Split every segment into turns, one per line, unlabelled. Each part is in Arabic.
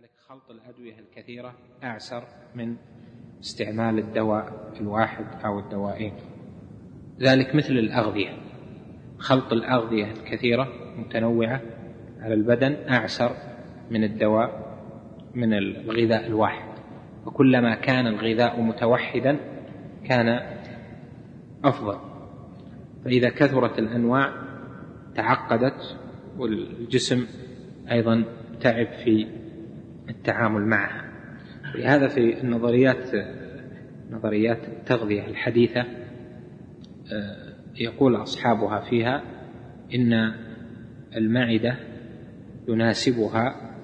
كذلك خلط الأدوية الكثيرة أعسر من استعمال الدواء الواحد أو الدوائين. ذلك مثل الأغذية. خلط الأغذية الكثيرة متنوعة على البدن أعسر من الدواء من الغذاء الواحد. وكلما كان الغذاء متوحدا كان أفضل. فإذا كثرت الأنواع تعقدت والجسم أيضا تعب في التعامل معها ولهذا في النظريات نظريات التغذية الحديثة آه، يقول أصحابها فيها إن المعدة يناسبها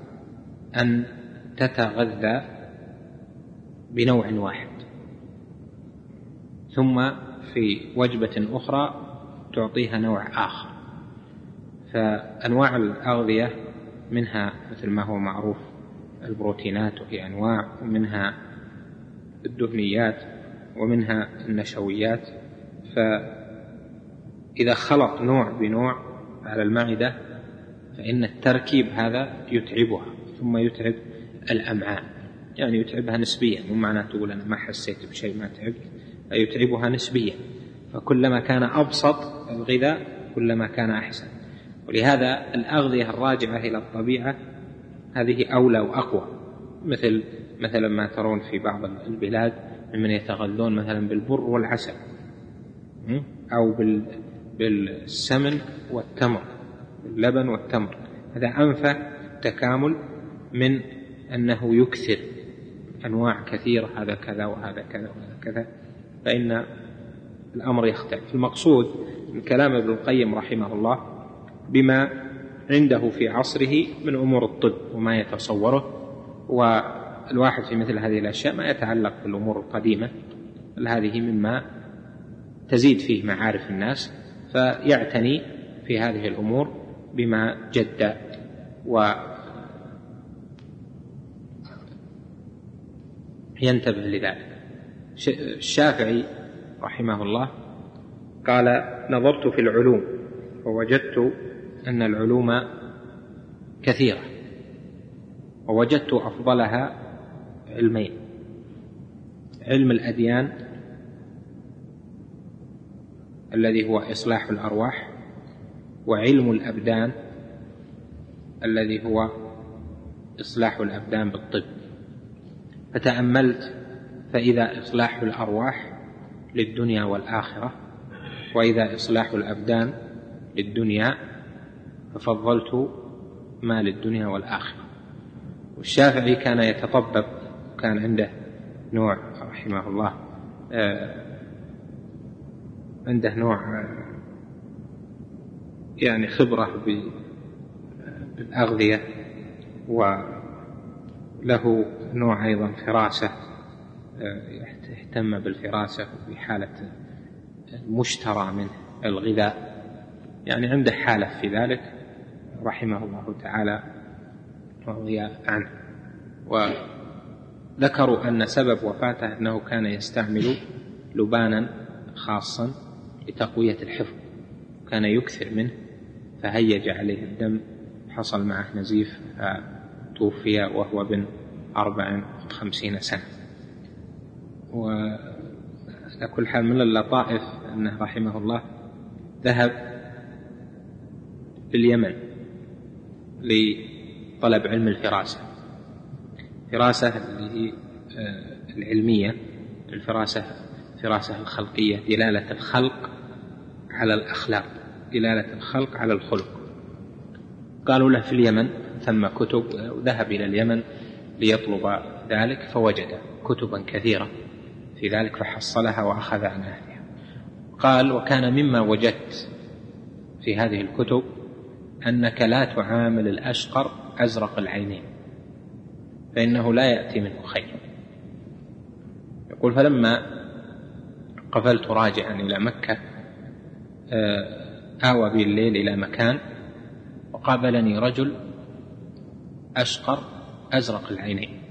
أن تتغذى بنوع واحد. ثم في وجبة أخرى تعطيها نوع آخر. فأنواع الأغذية منها مثل ما هو معروف البروتينات وهي أنواع ومنها الدهنيات ومنها النشويات. فإذا خلط نوع بنوع على المعدة فإن التركيب هذا يتعبها ثم يتعب الأمعاء. يعني يتعبها نسبيا مو معناه تقول أنا ما حسيت بشيء ما تعبت. يتعبها نسبيا. فكلما كان أبسط الغذاء كلما كان أحسن. ولهذا الأغذية الراجعة إلى الطبيعة هذه أولى وأقوى. مثل مثلا ما ترون في بعض البلاد ممن يتغذون مثلا بالبر والعسل أو بالسمن والتمر اللبن والتمر. هذا أنفع تكامل من أنه يكثر أنواع كثيرة هذا كذا وهذا كذا وهذا كذا. فإن الأمر يختلف. المقصود من كلام ابن القيم رحمه الله بما عنده في عصره من أمور الطب وما يتصوره والواحد في مثل هذه الأشياء ما يتعلق بالأمور القديمة بل هذه مما تزيد فيه معارف الناس فيعتني في هذه الأمور بما جد. و ينتبه لذلك. الشافعي رحمه الله قال نظرت في العلوم ووجدت أن العلوم كثيرة ووجدت أفضلها علمين علم الأديان الذي هو إصلاح الأرواح وعلم الأبدان الذي هو إصلاح الأبدان بالطب. فتأملت فإذا إصلاح الأرواح للدنيا والآخرة وإذا إصلاح الأبدان للدنيا ففضلت ما للدنيا والآخرة. والشافعي كان يتطبب كان عنده نوع رحمه الله آه، عنده نوع آه، يعني خبرة بالأغذية وله نوع أيضا فراسة آه، يهتم بالفراسة في حالة المشترى منه الغذاء. يعني عنده حالة في ذلك. رحمه الله تعالى رضي عنه. وذكروا أن سبب وفاته أنه كان يستعمل لبانا خاصا لتقوية الحفظ. كان يكثر منه فهيج عليه الدم حصل معه نزيف توفي وهو بن أربع وخمسين سنة. وعلى كل حال من اللطائف أنه رحمه الله ذهب لليمن. لطلب علم الفراسة. الفراسة اللي هي آه، العلمية الفراسة الفراسة الخلقية دلالة الخلق على الأخلاق دلالة الخلق على الخلق. قالوا له في اليمن ثم كتب وذهب إلى اليمن ليطلب ذلك فوجد كتبا كثيرة في ذلك فحصلها وأخذ عن أهلها. قال وكان مما وجدت في هذه الكتب أنك لا تعامل الأشقر أزرق العينين فإنه لا يأتي منه خير. يقول فلما قفلت راجعا إلى مكة آه، آوى بي الليل إلى مكان وقابلني رجل أشقر أزرق العينين.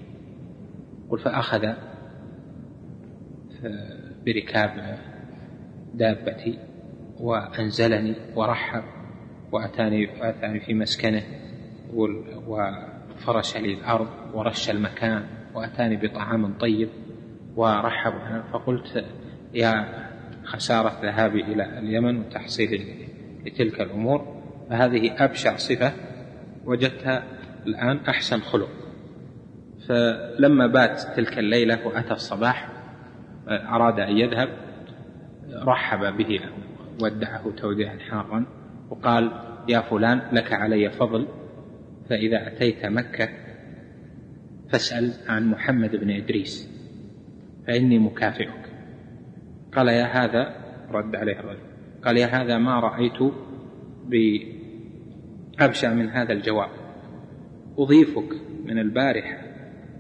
قل فأخذ بركاب دابتي وأنزلني ورحب وأتاني وأتاني في مسكنه فرش لي الأرض ورش المكان وأتاني بطعام طيب ورحب فقلت يا خسارة ذهابي إلى اليمن وتحصيلي لتلك الأمور فهذه أبشع صفة وجدتها الآن أحسن خلق. فلما بات تلك الليلة وأتى الصباح أراد أن يذهب رحب به ودعه توديعا حارا وقال يا فلان لك علي فضل فإذا أتيت مكة فاسأل عن محمد بن إدريس فإني مكافئك. قال يا هذا رد عليه الرجل قال يا هذا ما رأيت بأبشع من هذا الجواب. أضيفك من البارحة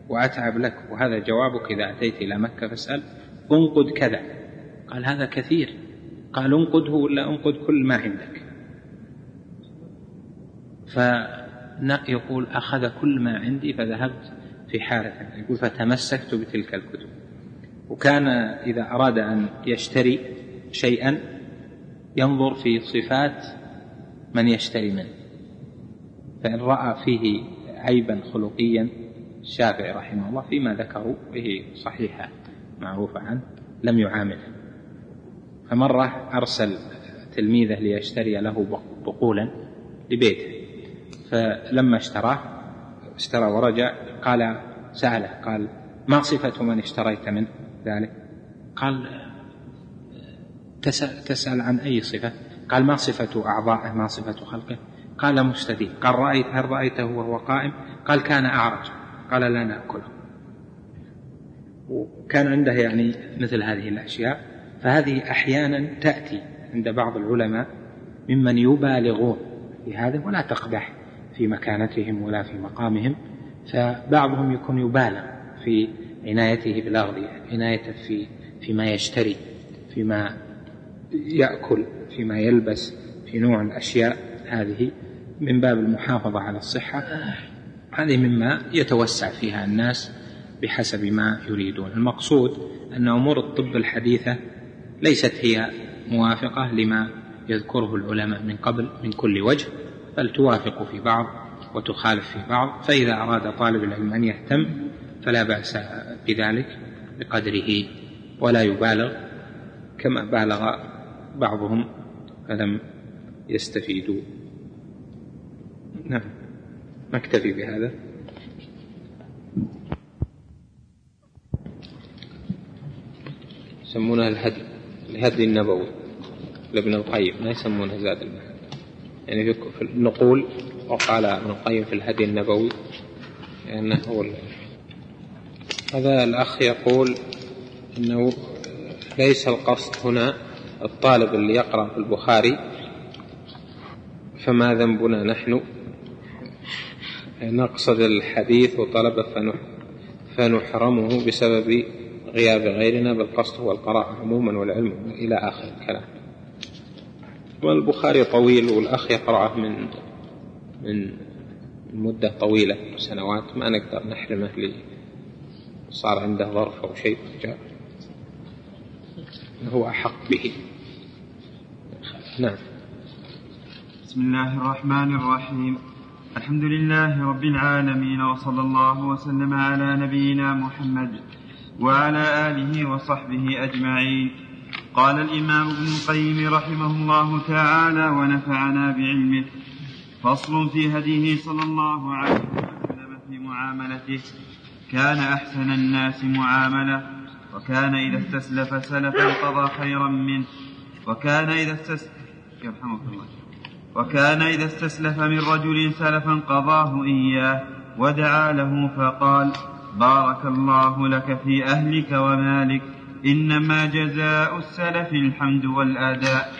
وأتعب لك وهذا جوابك إذا أتيت إلى مكة فاسأل انقد كذا. قال هذا كثير. قال انقده ولا أنقد كل ما عندك؟ فيقول أخذ كل ما عندي فذهبت في حالة يقول فتمسكت بتلك الكتب. وكان إذا أراد أن يشتري شيئا ينظر في صفات من يشتري منه. فإن رأى فيه عيبا خلقيا الشافعي رحمه الله فيما ذكروا به صحيحة معروفة عنه لم يعامله. فمرة أرسل تلميذه ليشتري له بقولا لبيته. فلما اشتراه اشترى ورجع قال سأله قال ما صفة من اشتريت منه ذلك؟ قال تسأل, عن أي صفة؟ قال ما صفة أعضائه ما صفة خلقه. قال مستديم قال رأيت هل رأيته وهو قائم؟ قال كان أعرج. قال لا نأكله. وكان عنده يعني مثل هذه الأشياء. فهذه أحيانا تأتي عند بعض العلماء ممن يبالغون في هذا ولا تقدح في مكانتهم ولا في مقامهم فبعضهم يكون يبالغ في عنايته بالأغذية عنايته في فيما يشتري فيما يأكل فيما يلبس في نوع الأشياء. هذه من باب المحافظة على الصحة. هذه مما يتوسع فيها الناس بحسب ما يريدون. المقصود أن أمور الطب الحديثة ليست هي موافقة لما يذكره العلماء من قبل من كل وجه. بل توافق في بعض وتخالف في بعض فإذا أراد طالب العلم أن يهتم فلا بأس بذلك بقدره ولا يبالغ كما بالغ بعضهم فلم يستفيدوا. نعم. نكتفي بهذا؟ يسمونها الهدي الهدي النبوي. لابن القيم ما يسمونه زاد المعاد يعني في النقول وقال ابن القيم في الهدي النبوي لأنه هو هذا الأخ يقول أنه ليس القصد هنا الطالب اللي يقرأ في البخاري فما ذنبنا نحن؟ نقصد الحديث وطلبه فنحرمه بسبب غياب غيرنا بل قصده هو القراءة عموما والعلم إلى آخر الكلام. والبخاري طويل والأخ يقرأه من من مدة طويلة سنوات ما نقدر نحرمه لي صار عنده ظرف أو شيء جاء هو أحق به. نعم.
بسم الله الرحمن الرحيم. الحمد لله رب العالمين وصلى الله وسلم على نبينا محمد وعلى آله وصحبه أجمعين. قال الإمام ابن القيم رحمه الله تعالى ونفعنا بعلمه. فصل في هديه صلى الله عليه وسلم في معاملته. كان أحسن الناس معاملة وكان إذا استسلف سلفا قضى خيرا منه. وكان إذا استسلف يرحمك الله. وكان إذا استسلف من رجل سلفا قضاه إياه ودعا له فقال بارك الله لك في أهلك ومالك إنما جزاء السلف الحمد والأداء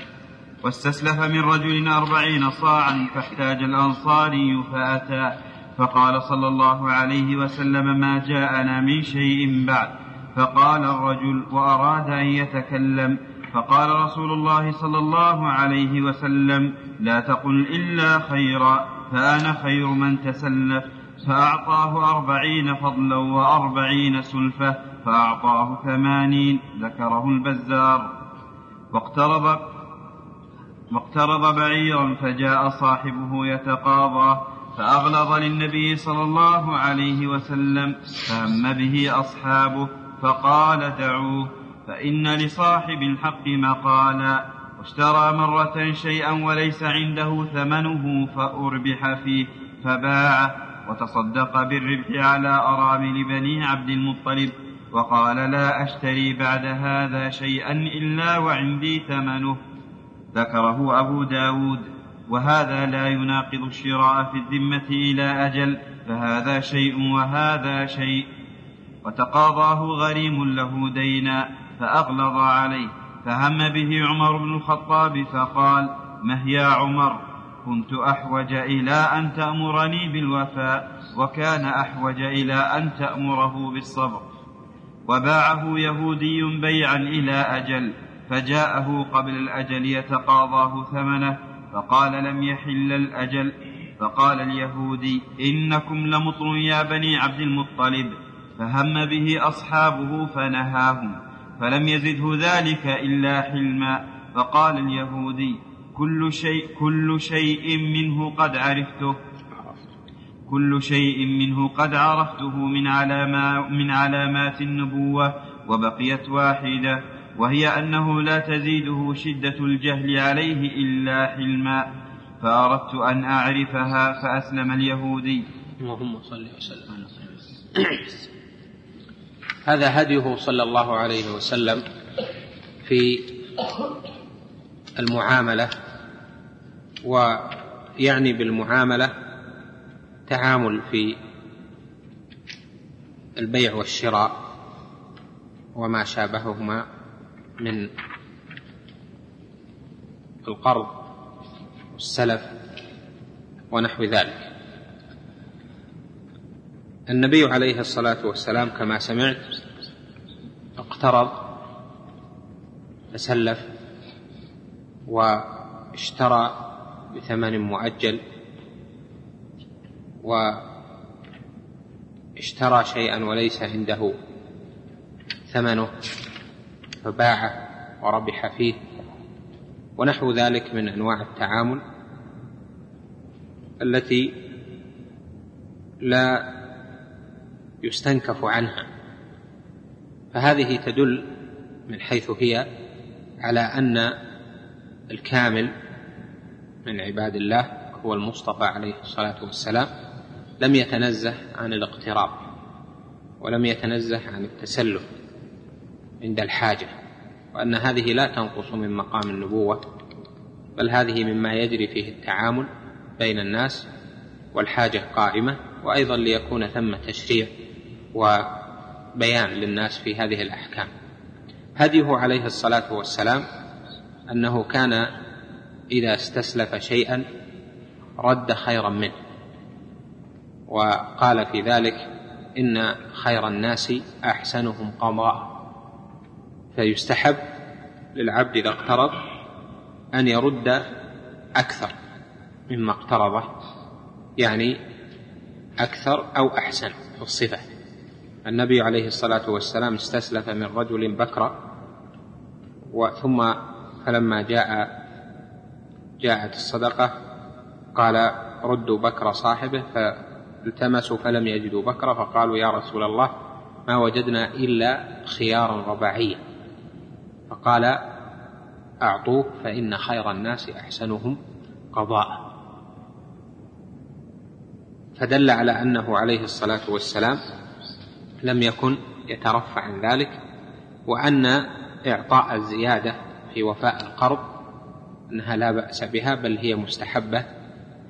واستسلف من رجل أربعين صاعا فاحتاج الأنصاري فأتى فقال صلى الله عليه وسلم ما جاءنا من شيء بعد فقال الرجل وأراد أن يتكلم فقال رسول الله صلى الله عليه وسلم لا تقل إلا خيرا فأنا خير من تسلف فأعطاه أربعين فضلا وأربعين سلفة فأعطاه ثمانين ذكره البزار. واقترب واقترب بعيرا فجاء صاحبه يتقاضى فأغلظ للنبي صلى الله عليه وسلم فهم به أصحابه فقال دعوه فإن لصاحب الحق مقالا. واشترى مرة شيئا وليس عنده ثمنه فأربح فيه فباعه. وتصدق بالربح على أرامل بني عبد المطلب. وقال لا أشتري بعد هذا شيئا إلا وعندي ثمنه. ذكره أبو داود. وهذا لا يناقض الشراء في الذمة إلى أجل فهذا شيء وهذا شيء. وتقاضاه غريم له دينا فأغلظ عليه. فهم به عمر بن الخطاب فقال مه يا عمر؟ كنت أحوج إلى أن تأمرني بالوفاء وكان أحوج إلى أن تأمره بالصبر. وباعه يهودي بيعا إلى أجل فجاءه قبل الأجل يتقاضاه ثمنه فقال لم يحل الأجل فقال اليهودي إنكم لمطر يا بني عبد المطلب فهم به أصحابه فنهاهم فلم يزده ذلك إلا حلما فقال اليهودي كل شيء كل شيء منه قد عرفته كل شيء منه قد عرفته من علامات من علامات النبوة وبقيت واحدة وهي أنه لا تزيده شدة الجهل عليه إلا حلما. فأردت أن أعرفها فأسلم اليهودي.
اللهم صل وسلم هذا هديه صلى الله عليه وسلم في المعاملة ويعني بالمعاملة تعامل في البيع والشراء وما شابههما من القرض والسلف ونحو ذلك. النبي عليه الصلاة والسلام كما سمعت اقترض تسلف واشترى بثمن مؤجل واشترى شيئا وليس عنده ثمنه فباعه وربح فيه ونحو ذلك من أنواع التعامل التي لا يستنكف عنها. فهذه تدل من حيث هي على أن الكامل من عباد الله هو المصطفى عليه الصلاة والسلام. لم يتنزه عن الاقتراب ولم يتنزه عن التسلف عند الحاجة وأن هذه لا تنقص من مقام النبوة بل هذه مما يجري فيه التعامل بين الناس والحاجة قائمة وأيضا ليكون ثم تشريع وبيان للناس في هذه الأحكام. هديه عليه الصلاة والسلام أنه كان إذا استسلف شيئا رد خيرا منه. وقال في ذلك إن خير الناس أحسنهم قضاء فيستحب للعبد إذا اقترض أن يرد أكثر مما اقترضه يعني أكثر أو أحسن في الصفة. النبي عليه الصلاة والسلام استسلف من رجل بكرا ثم فلما جاء جاءت الصدقة قال ردوا بكر صاحبه فالتمسوا فلم يجدوا بكر فقالوا يا رسول الله ما وجدنا إلا خيارا رباعيا فقال اعطوه فإن خير الناس أحسنهم قضاء. فدل على أنه عليه الصلاة والسلام لم يكن يترفع عن ذلك وأن إعطاء الزيادة في وفاء القرض أنها لا بأس بها بل هي مستحبة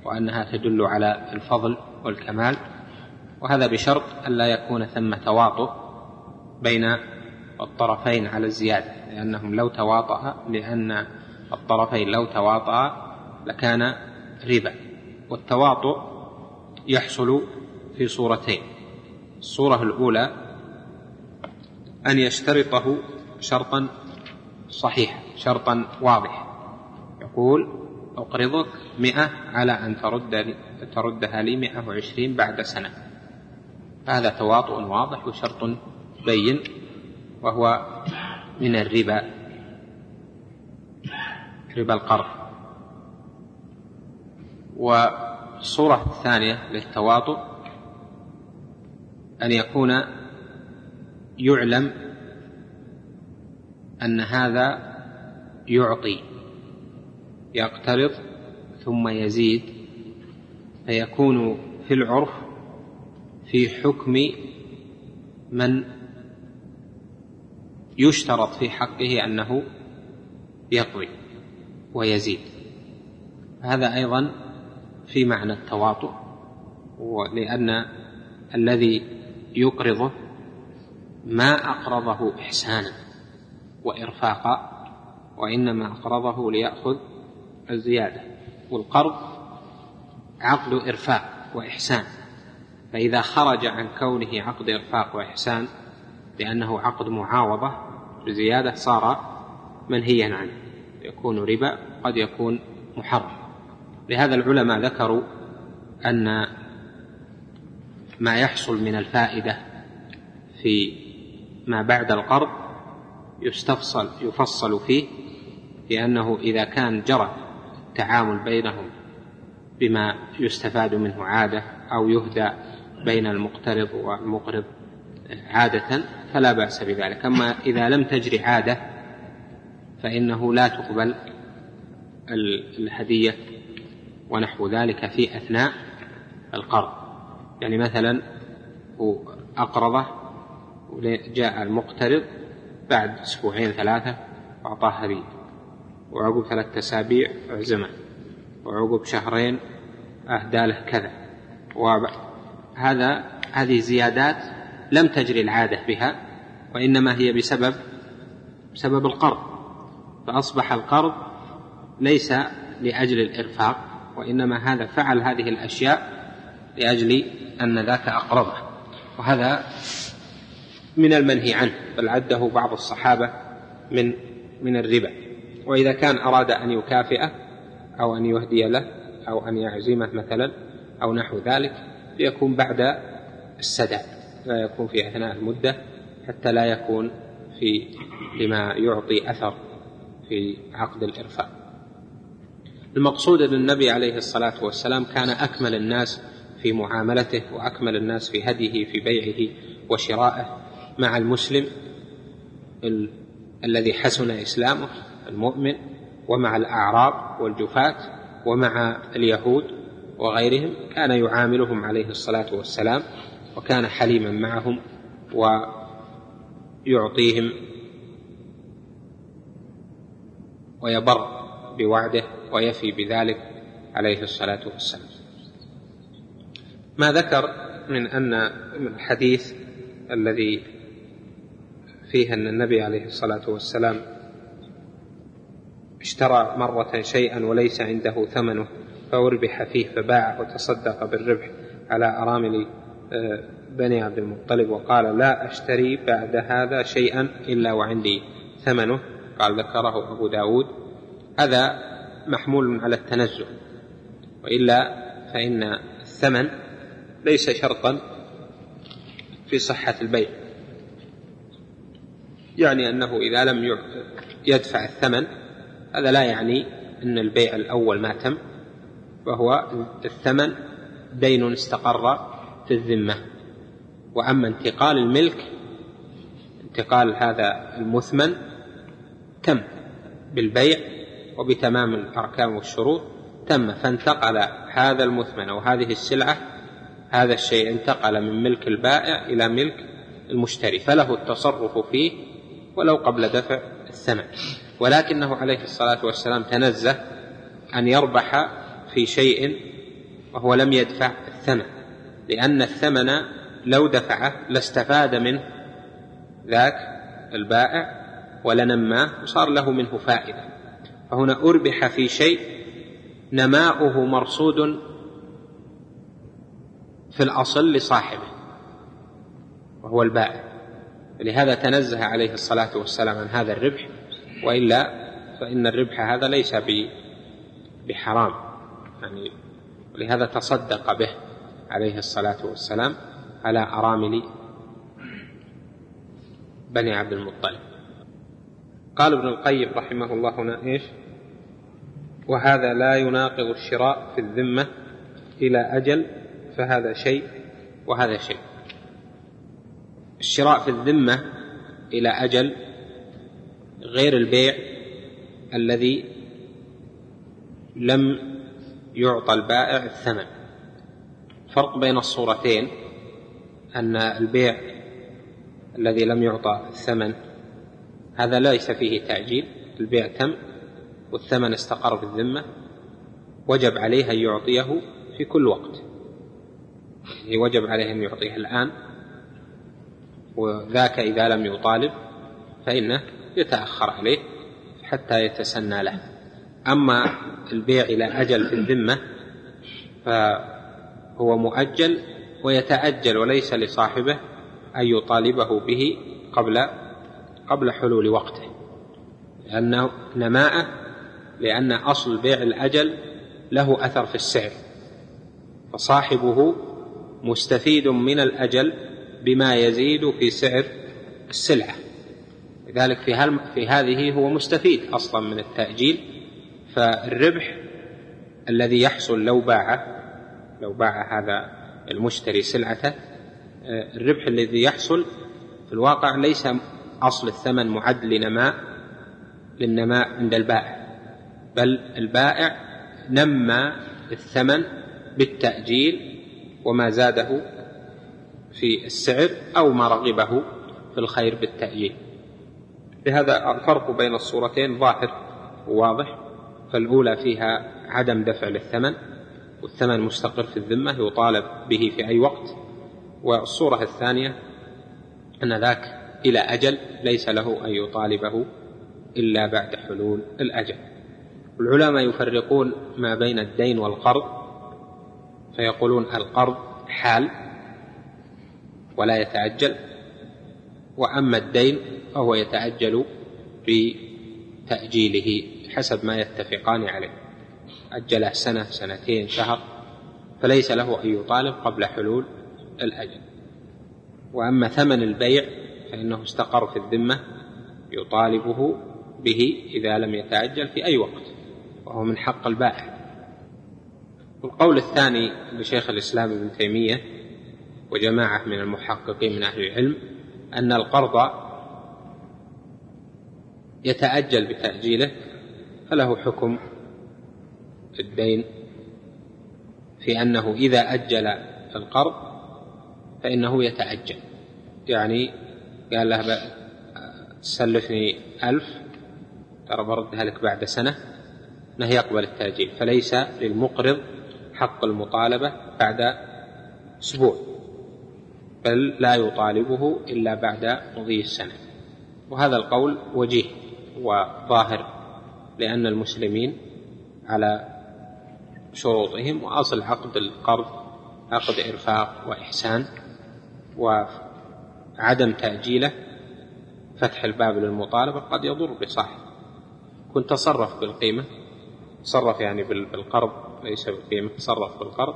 وأنها تدل على الفضل والكمال وهذا بشرط ألا يكون ثم تواطؤ بين الطرفين على الزيادة لأنهم لو تواطأ لأن الطرفين لو تواطأ لكان ربا والتواطؤ يحصل في صورتين. الصورة الأولى أن يشترطه شرطا صحيحا شرطا واضحا. يقول أقرضك مئة على أن ترد تردها لي مئة وعشرين بعد سنة. هذا تواطؤ واضح وشرط بين وهو من الربا. ربا القرض. و الصورة الثانية للتواطؤ أن يكون يعلم أن هذا يعطي. يقترض ثم يزيد فيكون في العرف في حكم من يشترط في حقه أنه يقضي ويزيد. هذا أيضا في معنى التواطؤ لأن الذي يقرضه ما أقرضه إحسانا وإرفاقا وإنما أقرضه ليأخذ الزيادة والقرض عقد إرفاق وإحسان. فإذا خرج عن كونه عقد إرفاق وإحسان لأنه عقد معاوضة بزيادة صار منهيا عنه. يكون ربا قد يكون محرم. لهذا العلماء ذكروا أن ما يحصل من الفائدة في ما بعد القرض يستفصل يفصل فيه لأنه إذا كان جرى التعامل بينهم بما يستفاد منه عادة أو يهدى بين المقترض والمقرض عادة فلا بأس بذلك. أما إذا لم تجري عادة فإنه لا تقبل الهدية ونحو ذلك في أثناء القرض. يعني مثلا هو أقرضه وجاء المقترض بعد أسبوعين ثلاثة وأعطاه هدية. وعقب ثلاثة أسابيع أعزمه وعقب شهرين أهدى له كذا. وهذا هذه زيادات لم تجري العادة بها وإنما هي بسبب بسبب القرض. فأصبح القرض ليس لأجل الإرفاق وإنما هذا فعل هذه الأشياء لأجل أن ذاك أقرضه. وهذا من المنهي عنه بل عده بعض الصحابة من من الربا. وإذا كان أراد أن يكافئه أو أن يهدي له أو أن يعزمه مثلا أو نحو ذلك ليكون بعد السداد لا يكون في أثناء المدة حتى لا يكون في لما يعطي أثر في عقد الإرفاق. المقصود أن النبي عليه الصلاة والسلام كان أكمل الناس في معاملته وأكمل الناس في هديه في بيعه وشرائه مع المسلم ال... الذي حسن إسلامه. المؤمن ومع الأعراب والجفاة ومع اليهود وغيرهم كان يعاملهم عليه الصلاة والسلام وكان حليما معهم ويعطيهم ويبر بوعده ويفي بذلك عليه الصلاة والسلام. ما ذكر من أن الحديث الذي فيه أن النبي عليه الصلاة والسلام اشترى مرة شيئا وليس عنده ثمنه فأربح فيه فباعه وتصدق بالربح على أرامل آه، بني عبد المطلب وقال لا أشتري بعد هذا شيئا إلا وعندي ثمنه. قال ذكره أبو داود. هذا محمول على التنزه وإلا فإن الثمن ليس شرطا في صحة البيع. يعني أنه إذا لم يدفع الثمن هذا لا يعني أن البيع الأول ما تم وهو الثمن دين استقر في الذمة. وأما انتقال الملك انتقال هذا المثمن تم بالبيع وبتمام الأركان والشروط تم فانتقل هذا المثمن أو هذه السلعة هذا الشيء انتقل من ملك البائع إلى ملك المشتري فله التصرف فيه ولو قبل دفع الثمن. ولكنه عليه الصلاة والسلام تنزه أن يربح في شيء وهو لم يدفع الثمن لأن الثمن لو دفعه لاستفاد منه ذاك البائع ولنماه وصار له منه فائدة. فهنا أربح في شيء نماؤه مرصود في الأصل لصاحبه وهو البائع. لهذا تنزه عليه الصلاة والسلام عن هذا الربح وإلا فإن الربح هذا ليس بحرام. يعني ولهذا تصدق به عليه الصلاة والسلام على أرامل بني عبد المطلب. قال ابن القيم رحمه الله هنا إيش؟ وهذا لا يناقض الشراء في الذمة إلى أجل فهذا شيء وهذا شيء. الشراء في الذمة إلى أجل غير البيع الذي لم يعطى البائع الثمن. فرق بين الصورتين أن البيع الذي لم يعطى الثمن هذا ليس فيه تأجيل البيع تم والثمن استقر في الذمة وجب عليه أن يعطيه في كل وقت. يعني وجب عليه أن يعطيه الآن وذاك إذا لم يطالب فإنه يتأخر عليه حتى يتسنى له. أما البيع إلى أجل في الذمة فهو مؤجل ويتأجل وليس لصاحبه أن يطالبه به قبل قبل حلول وقته. لأنه نماءه لأن أصل بيع الأجل له أثر في السعر. فصاحبه مستفيد من الأجل بما يزيد في سعر السلعة. لذلك في, في هذه هو مستفيد أصلا من التأجيل فالربح الذي يحصل لو باع لو باع هذا المشتري سلعته آه، الربح الذي يحصل في الواقع ليس أصل الثمن معد لنماء للنماء عند البائع بل البائع نمى الثمن بالتأجيل وما زاده في السعر أو ما رغبه في الخير بالتأجيل. لهذا الفرق بين الصورتين ظاهر وواضح فالأولى فيها عدم دفع للثمن والثمن مستقر في الذمة يطالب به في أي وقت. والصورة الثانية أن ذاك إلى أجل ليس له أن يطالبه إلا بعد حلول الأجل. العلماء يفرقون ما بين الدين والقرض فيقولون القرض حال ولا يتعجل. وأما الدين فهو يتعجل بتأجيله حسب ما يتفقان عليه. أجله سنة سنتين شهر فليس له أن يطالب قبل حلول الأجل. وأما ثمن البيع فإنه استقر في الذمة يطالبه به إذا لم يتعجل في أي وقت وهو من حق البائع. والقول الثاني لشيخ الإسلام ابن تيمية وجماعة من المحققين من أهل العلم أن القرض يتأجل بتأجيله فله حكم الدين في أنه إذا أجل القرض فإنه يتأجل. يعني قال له سلفني ألف ترى بردها لك بعد سنة أنه يقبل التأجيل فليس للمقرض حق المطالبة بعد أسبوع. بل لا يطالبه إلا بعد مضي السنة. وهذا القول وجيه وظاهر لأن المسلمين على شروطهم وأصل عقد القرض عقد إرفاق وإحسان وعدم تأجيله فتح الباب للمطالبة قد يضر بصاحب كنت تصرف بالقيمة تصرف يعني بالقرض ليس بالقيمة تصرف بالقرض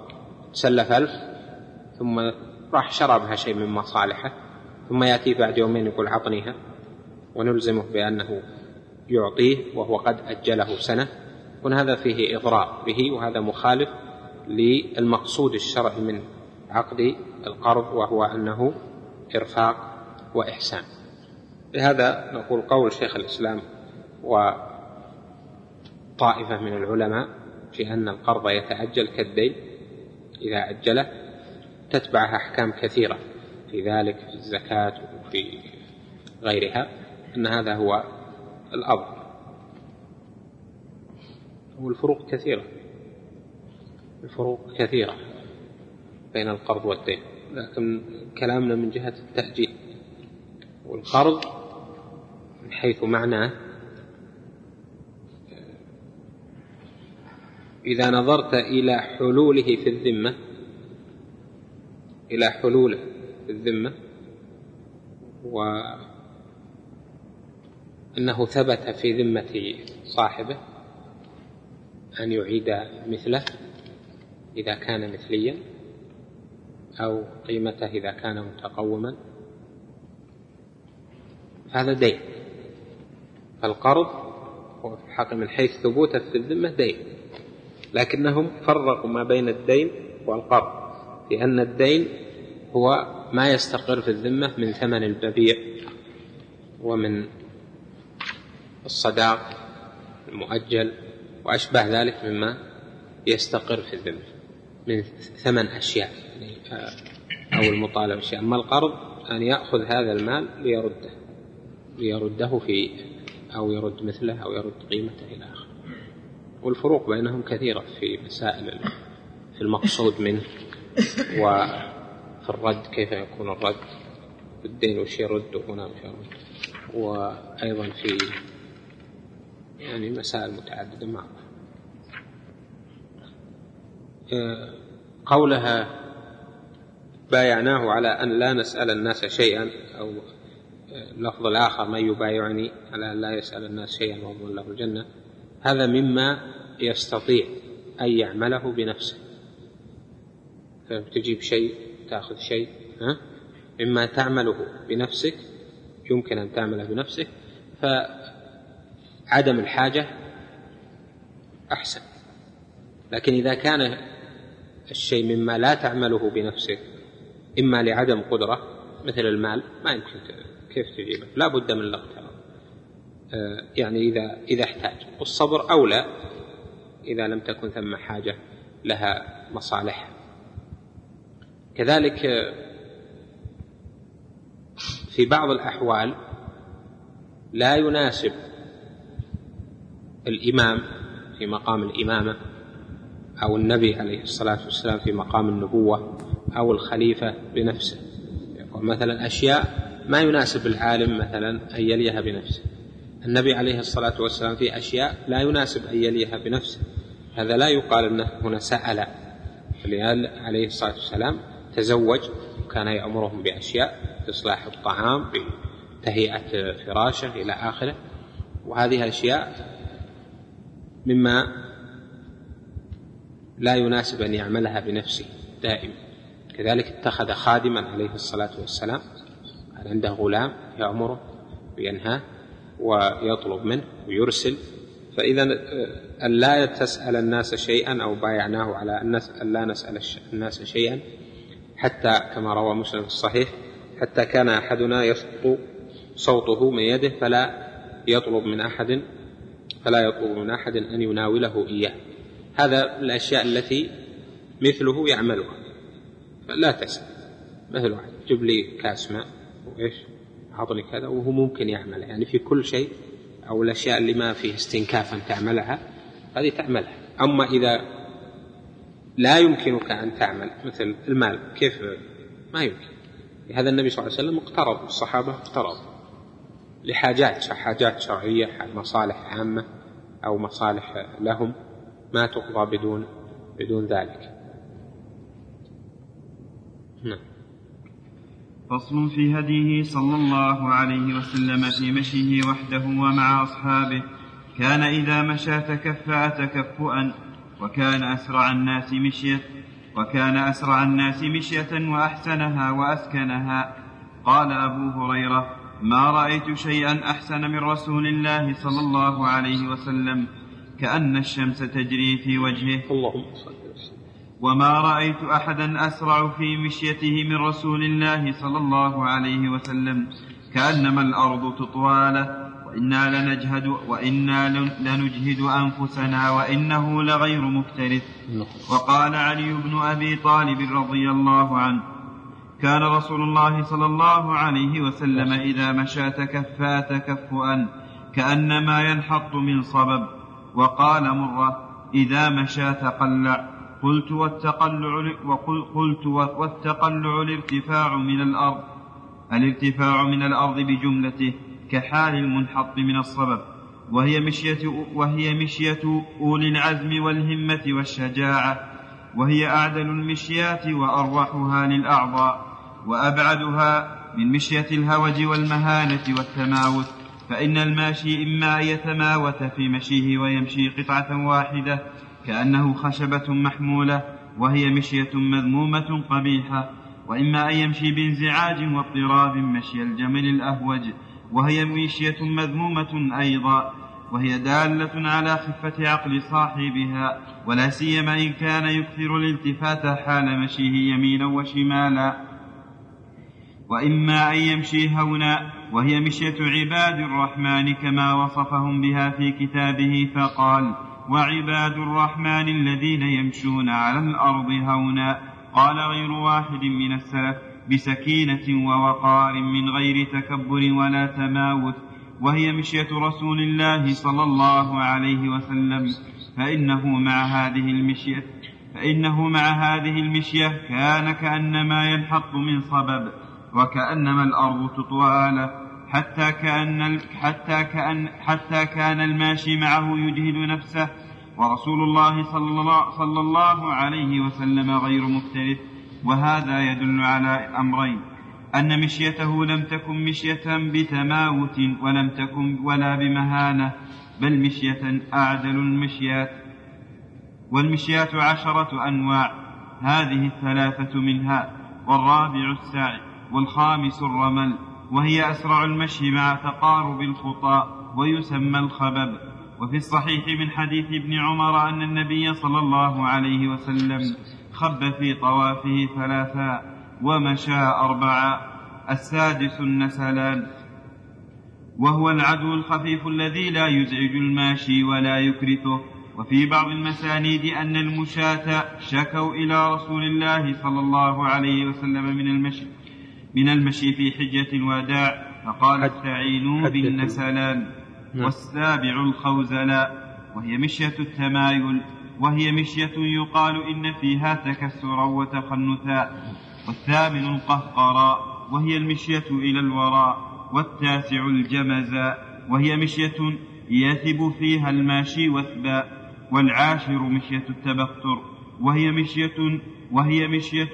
سلف ألف ثم راح شرى بها شيء من مصالحه ثم يأتي بعد يومين يقول عطنيها ونلزمه بأنه يعطيه وهو قد أجله سنة يكون هذا فيه إضرار به وهذا مخالف للمقصود الشرعي من عقد القرض وهو أنه إرفاق وإحسان. لهذا نقول قول شيخ الإسلام وطائفة من العلماء في أن القرض يتأجل كالدين إذا أجله تتبعها أحكام كثيرة في ذلك في الزكاة وفي غيرها أن هذا هو الأفضل والفروق كثيرة. الفروق كثيرة بين القرض والدين. لكن كلامنا من جهة التأجيل والقرض من حيث معناه إذا نظرت إلى حلوله في الذمة إلى حلوله في الذمة وأنه ثبت في ذمة صاحبه أن يعيد مثله إذا كان مثليا أو قيمته إذا كان متقوما. هذا دين. فالقرض هو في حق من حيث ثبوته في الذمة دين لكنهم فرقوا ما بين الدين والقرض. لأن الدين هو ما يستقر في الذمة من ثمن المبيع ومن الصداق المؤجل وأشبه ذلك مما يستقر في الذمة من ثمن أشياء أو المطالبة أشياء أما القرض أن يأخذ هذا المال ليرده ليرده في أو يرد مثله أو يرد قيمته إلى آخره والفروق بينهم كثيرة في مسائل في المقصود منه. وفي الرد كيف يكون الرد؟ الدين وش يرد وهنا وش يرد. وأيضا في يعني مسائل متعددة معروفة آه، قولها بايعناه على أن لا نسأل الناس شيئا أو اللفظ الآخر من يبايعني على أن لا يسأل الناس شيئا ويضمن له الجنة. هذا مما يستطيع أن يعمله بنفسه. فتجيب شيء تأخذ شيء ها؟ مما تعمله بنفسك يمكن أن تعمله بنفسك فعدم الحاجة أحسن. لكن إذا كان الشيء مما لا تعمله بنفسك إما لعدم قدرة مثل المال ما يمكن كيف تجيبه؟ لا بد من الاقتراض آه، يعني إذا إذا احتاج. والصبر أولى إذا لم تكن ثم حاجة لها مصالح كذلك في بعض الأحوال لا يناسب الإمام في مقام الإمامة أو النبي عليه الصلاة والسلام في مقام النبوة أو الخليفة بنفسه. مثلا أشياء ما يناسب العالم مثلا أن يليها بنفسه. النبي عليه الصلاة والسلام في أشياء لا يناسب أن يليها بنفسه. هذا لا يقال أنه هنا سأل. عليه الصلاة والسلام تزوج وكان يأمرهم بأشياء إصلاح الطعام بتهيئة فراشه إلى آخره. وهذه أشياء مما لا يناسب أن يعملها بنفسه دائما كذلك اتخذ خادما عليه الصلاة والسلام. عنده غلام يأمره وينهاه ويطلب منه ويرسل. فإذا لا تسأل الناس شيئا أو بايعناه على أن لا نسأل الناس شيئا حتى كما روى مسلم في الصحيح حتى كان أحدنا يسقط صوته من يده فلا يطلب من أحد فلا يطلب من أحد أن يناوله إياه. هذا الأشياء التي مثله يعملها. فلا تسأل. مثل واحد جب لي كاس ماء وإيش؟ أعطني كذا وهو ممكن يعمل. يعني في كل شيء أو الأشياء اللي ما فيه استنكاف أن تعملها هذه تعملها. أما إذا لا يمكنك أن تعمل مثل المال. كيف؟ ما يمكن. هذا النبي صلى الله عليه وسلم اقترض الصحابة اقترضوا لحاجات حاجات شرعية مصالح عامة أو مصالح لهم ما تقضى بدون بدون ذلك. نعم.
فصل في هديه صلى الله عليه وسلم في مشيه وحده ومع أصحابه. كان إذا مشى تكفأ تكفؤا. وكان أسرع الناس مشية وكان أسرع الناس مشية وأحسنها وأسكنها. قال أبو هريرة ما رأيت شيئا أحسن من رسول الله صلى الله عليه وسلم كأن الشمس تجري في وجهه.
اللهم
وما رأيت أحدا أسرع في مشيته من رسول الله صلى الله عليه وسلم كأنما الأرض تطوى له وإنا لنجهد وإنا لنجهد أنفسنا وإنه لغير مفترس. وقال علي بن أبي طالب رضي الله عنه كان رسول الله صلى الله عليه وسلم إذا مشى تكفى تكفؤا كأنما ينحط من صبب. وقال مرة إذا مشى تقلع. قلت والتقلع قلت والتقلع الارتفاع من الأرض الارتفاع من الأرض بجملته. كحال المنحط من الصبب وهي مشية وهي مشية أولي العزم والهمة والشجاعة وهي أعدل المشيات وأروحها للأعضاء وأبعدها من مشية الهوج والمهانة والتماوت فإن الماشي إما أن يتماوت في مشيه ويمشي قطعة واحدة كأنه خشبة محمولة وهي مشية مذمومة قبيحة وإما أن يمشي بانزعاج واضطراب مشي الجمل الأهوج وهي مشية مذمومة أيضا وهي دالة على خفة عقل صاحبها ولا سيما إن كان يكثر الالتفات حال مشيه يمينا وشمالا. وإما أن يمشي هونا وهي مشية عباد الرحمن كما وصفهم بها في كتابه فقال وعباد الرحمن الذين يمشون على الأرض هونا قال غير واحد من السلف بسكينة ووقار من غير تكبر ولا تماوت وهي مشية رسول الله صلى الله عليه وسلم. فإنه مع هذه المشية فإنه مع هذه المشية كان كأنما ينحط من صبب وكأنما الأرض تطوى له حتى كأن حتى كأن حتى كان الماشي معه يجهد نفسه. ورسول الله صلى الله, صلى الله عليه وسلم غير مختلف وهذا يدل على أمرين أن مشيته لم تكن مشية بتماوت ولم تكن ولا بمهانة بل مشية أعدل المشيات. والمشيات عشرة أنواع هذه الثلاثة منها والرابع السعي والخامس الرمل وهي أسرع المشي مع تقارب الخطى ويسمى الخبب. وفي الصحيح من حديث ابن عمر أن النبي صلى الله عليه وسلم خب في طوافه ثلاثا ومشى أربعا. السادس النسلان. وهو العدو الخفيف الذي لا يزعج الماشي ولا يكرثه. وفي بعض المسانيد أن المشاة شكوا إلى رسول الله صلى الله عليه وسلم من المشي من المشي في حجة الوداع. فقال استعينوا بالنسلان. والسابع الخوزلاء وهي مشية التمايل وهي مشية يقال إن فيها تكسرا وتخنثا. والثامن القهقراء وهي المشية إلى الوراء. والتاسع الجمزا وهي مشية يثب فيها الماشي وثبا. والعاشر مشية التبختر وهي مشية وهي مشية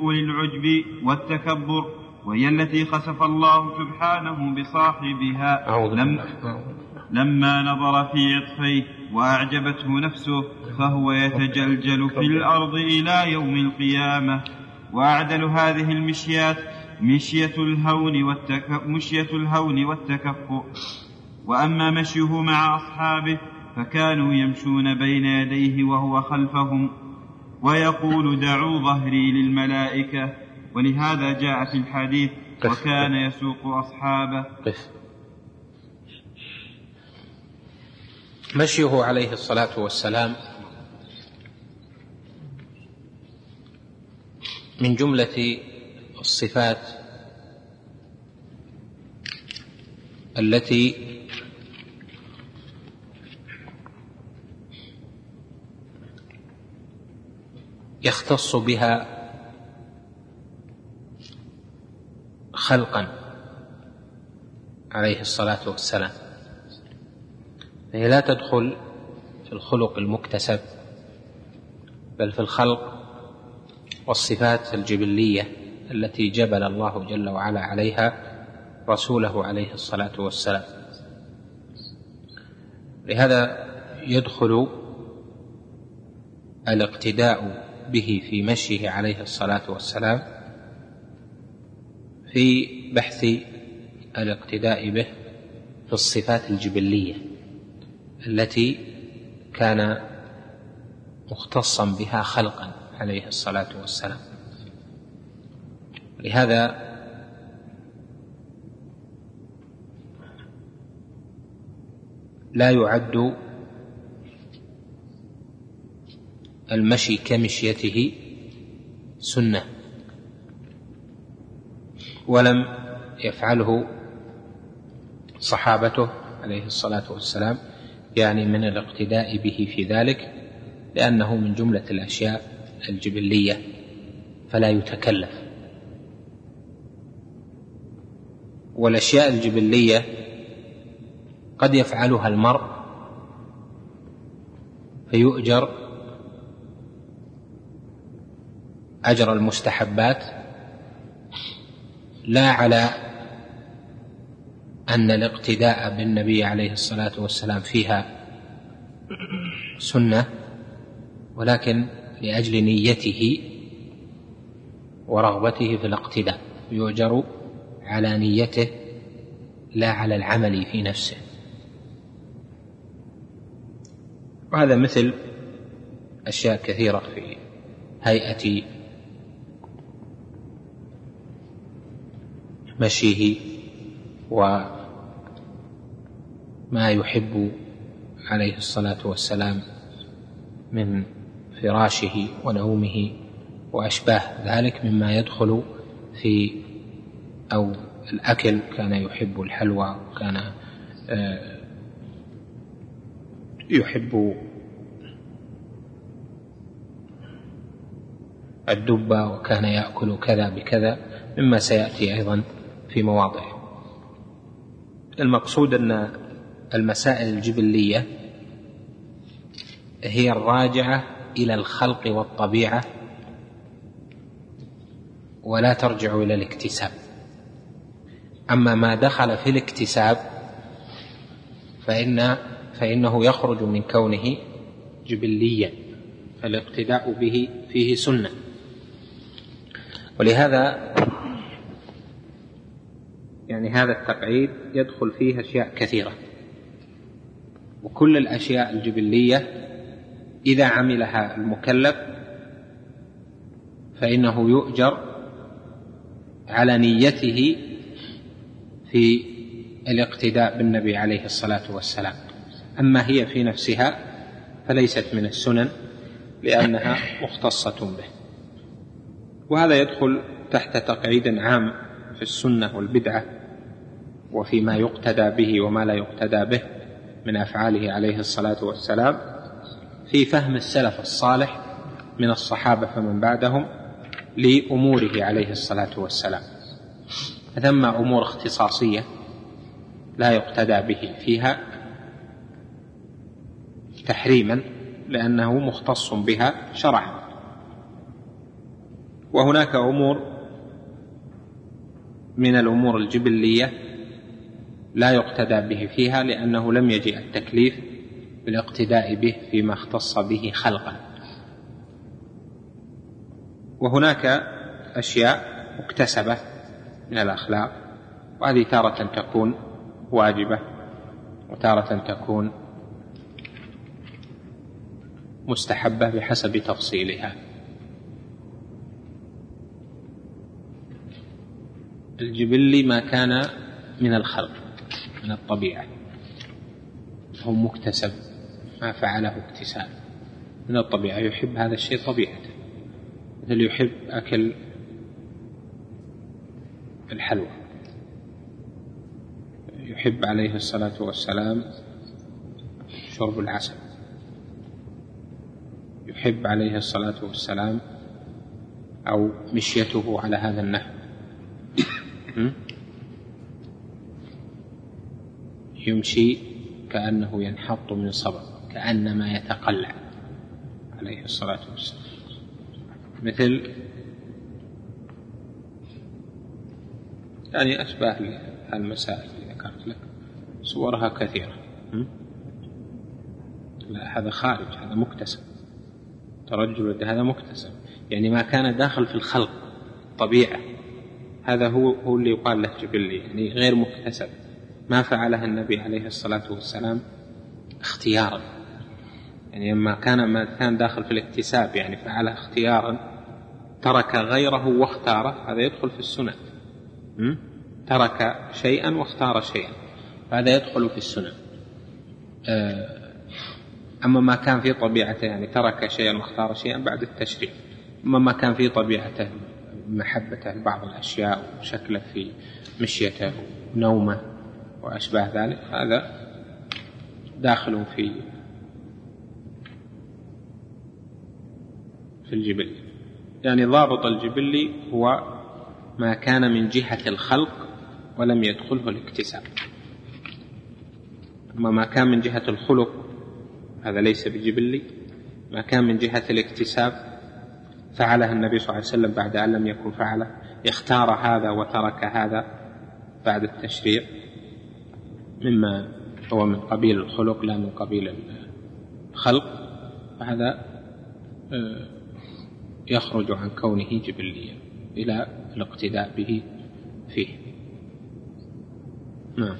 أولي العجب والتكبر. وهي التي خسف الله سبحانه بصاحبها
لم
لما نظر في عطفيه وأعجبته نفسه فهو يتجلجل في الأرض إلى يوم القيامة. وأعدل هذه المشيات مشية الهون والتك... مشية الهون والتكفؤ. وأما مشيه مع أصحابه فكانوا يمشون بين يديه وهو خلفهم. ويقول دعوا ظهري للملائكة ولهذا جاء في الحديث وكان يسوق أصحابه.
مشيه عليه الصلاة والسلام. من جملة الصفات التي يختص بها خلقا عليه الصلاة والسلام. فهي لا تدخل في الخلق المكتسب بل في الخلق والصفات الجبلية التي جبل الله جل وعلا عليها رسوله عليه الصلاة والسلام. لهذا يدخل الاقتداء به في مشيه عليه الصلاة والسلام في بحث الاقتداء به في الصفات الجبلية التي كان مختصا بها خلقا عليه الصلاة والسلام. لهذا لا يعد المشي كمشيته سنة. ولم يفعله صحابته عليه الصلاة والسلام يعني من الاقتداء به في ذلك لأنه من جملة الأشياء الجبلية فلا يتكلف. والأشياء الجبلية قد يفعلها المرء فيؤجر أجر المستحبات لا على أن الاقتداء بالنبي عليه الصلاة والسلام فيها سنة ولكن لأجل نيته ورغبته في الاقتداء. يؤجر على نيته لا على العمل في نفسه. وهذا مثل أشياء كثيرة في هيئة مشيه وما يحب عليه الصلاة والسلام من فراشه ونومه وأشباه ذلك مما يدخل في أو الأكل كان يحب الحلوى وكان آه، يحب الدبة وكان يأكل كذا بكذا مما سيأتي أيضا. في مواضعه. المقصود أن المسائل الجبلية هي الراجعة إلى الخلق والطبيعة ولا ترجع إلى الاكتساب. أما ما دخل في الاكتساب فإن فإنه يخرج من كونه جبليا فالاقتداء به فيه سنة. ولهذا يعني هذا التقعيد يدخل فيه أشياء كثيرة. وكل الأشياء الجبلية إذا عملها المكلف فإنه يؤجر على نيته في الاقتداء بالنبي عليه الصلاة والسلام. أما هي في نفسها فليست من السنن لأنها مختصة به. وهذا يدخل تحت تقعيد عام في السنة والبدعة. وفيما يقتدى به وما لا يقتدى به من أفعاله عليه الصلاة والسلام في فهم السلف الصالح من الصحابة فمن بعدهم لأموره عليه الصلاة والسلام. ثم أمور اختصاصية لا يقتدى به فيها تحريما لأنه مختص بها شرعا. وهناك أمور من الأمور الجبلية لا يقتدى به فيها لأنه لم يجئ التكليف بالاقتداء به فيما اختص به خلقا. وهناك أشياء مكتسبة من الأخلاق وهذه تارة تكون واجبة وتارة تكون مستحبة بحسب تفصيلها. الجبلي ما كان من الخلق. من الطبيعة. هو مكتسب ما فعله اكتساب. من الطبيعة يحب هذا الشيء طبيعة مثل يحب أكل الحلوى. يحب عليه الصلاة والسلام شرب العسل. يحب عليه الصلاة والسلام أو مشيته على هذا النحو. يمشي كأنه ينحط من صبر كأنما يتقلع عليه الصلاة والسلام. مثل يعني أشباه المسائل اللي ذكرت لك صورها كثيرة. لا هذا خارج هذا مكتسب. ترجل هذا مكتسب. يعني ما كان داخل في الخلق طبيعة. هذا هو هو اللي يقال له جبلي يعني غير مكتسب. ما فعلها النبي عليه الصلاة والسلام اختيارا. يعني لما كان ما كان داخل في الاكتساب يعني فعله اختيارا ترك غيره واختاره هذا يدخل في السنن. ترك شيئا واختار شيئا هذا يدخل في السنن. آه، أما ما كان في طبيعته يعني ترك شيئا واختار شيئا بعد التشريع. أما ما كان في طبيعته محبته لبعض الأشياء وشكله في مشيته ونومه وأشباه ذلك هذا داخل في في الجبل. يعني ضابط الجبلي هو ما كان من جهة الخلق ولم يدخله الاكتساب. أما ما كان من جهة الخلق هذا ليس بجبلي ما كان من جهة الاكتساب فعلها النبي صلى الله عليه وسلم بعد أن لم يكن فعله اختار هذا وترك هذا بعد التشريع. مما هو من قبيل الخلق لا من قبيل الخلق. فهذا آه، يخرج عن كونه جبليا إلى الاقتداء به فيه. نعم.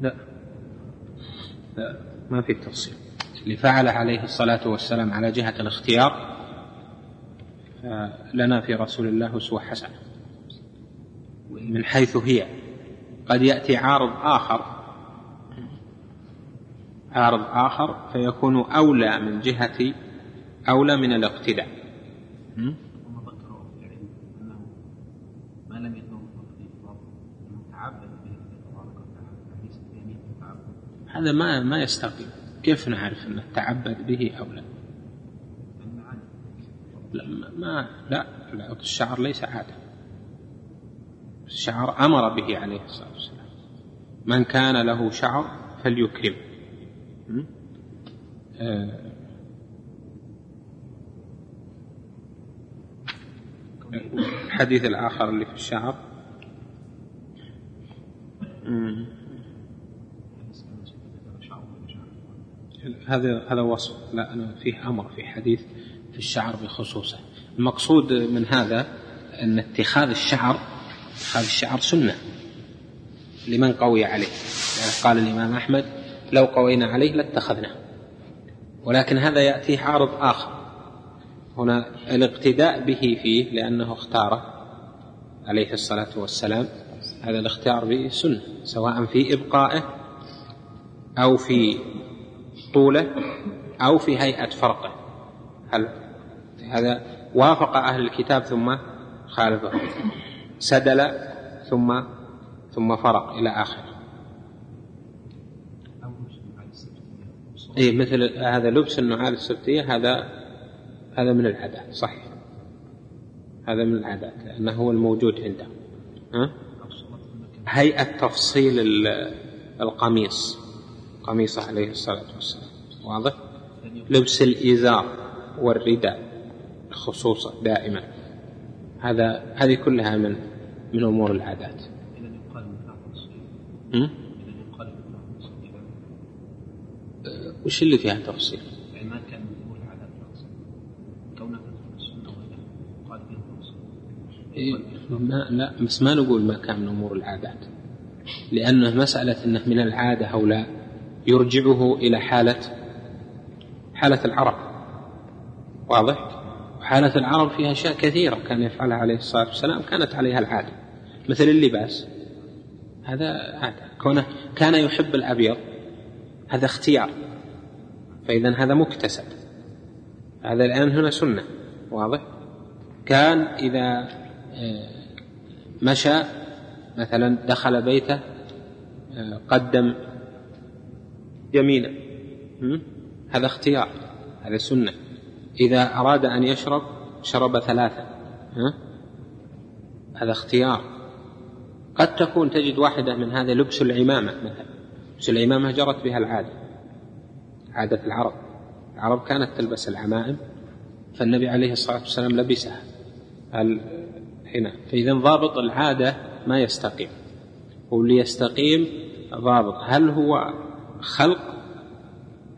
لا لا ما في تفصيل. اللي فعل عليه الصلاة والسلام على جهة الاختيار لنا في رسول الله أسوة حسنة من حيث هي. قد يأتي عارض آخر. عارض آخر فيكون أولى من جهة أولى من الاقتداء. هذا ما ما يستقيم. كيف نعرف إنه تعبد به أو لا؟ لا ما لا, لا الشعر ليس عادة. الشعر أمر به عليه الصلاة والسلام. من كان له شعر فليكرم. آه. الحديث الآخر اللي في الشعر. هذا هذا وصف لا أنا فيه أمر في حديث في الشعر بخصوصه. المقصود من هذا أن اتخاذ الشعر اتخاذ الشعر سنة. لمن قوي عليه. يعني قال الإمام أحمد لو قوينا عليه لاتخذناه. ولكن هذا يأتيه عارض آخر. هنا الاقتداء به فيه لأنه اختاره عليه الصلاة والسلام هذا الاختيار به سنة سواء في إبقائه أو في طوله أو في هيئة فرقه. هل هذا وافق أهل الكتاب ثم خالفه؟ سدل ثم ثم فرق إلى آخره إيه مثل هذا لبس النعال السبتية هذا هذا من العادات صحيح. هذا من العادات لأنه هو الموجود عنده. ها؟ هيئة تفصيل القميص. قميصه عليه الصلاة والسلام. واضح؟ لبس الإزار والرداء خصوصا دائما. هذا هذه كلها من من أمور العادات. وش اللي فيها تفصيل؟ يعني ما كان ما لا بس ما نقول ما كان من أمور العادات. لأنه مسألة إنه من العادة أو لا. يرجعه إلى حالة حالة العرب. واضح؟ حالة العرب فيها أشياء كثيرة كان يفعلها عليه الصلاة والسلام كانت عليها العادة مثل اللباس. هذا عادة. كونه كان يحب الأبيض هذا اختيار. فإذا هذا مكتسب. هذا الآن هنا سنة. واضح؟ كان إذا آه، مشى مثلا دخل بيته آه، قدم يمينا هذا اختيار هذا سنة. إذا أراد أن يشرب شرب ثلاثة؟ هذا اختيار. قد تكون تجد واحدة من هذا لبس العمامة مثلا. لبس العمامة جرت بها العادة. عادة العرب. العرب كانت تلبس العمائم فالنبي عليه الصلاة والسلام لبسها. هنا فإذا ضابط العادة ما يستقيم. واللي يستقيم ضابط. هل هو خلق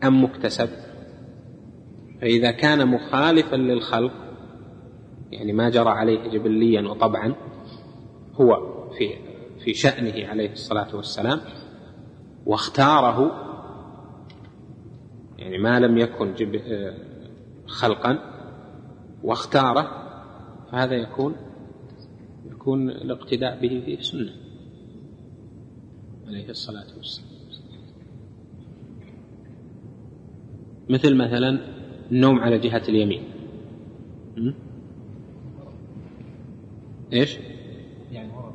أم مكتسب؟ فإذا كان مخالفا للخلق يعني ما جرى عليه جبليا وطبعا هو في في شأنه عليه الصلاة والسلام واختاره يعني ما لم يكن جب خلقا واختاره فهذا يكون يكون الاقتداء به فيه سنة عليه الصلاة والسلام. مثل مثلا النوم على جهة اليمين. إيش؟ يعني ورد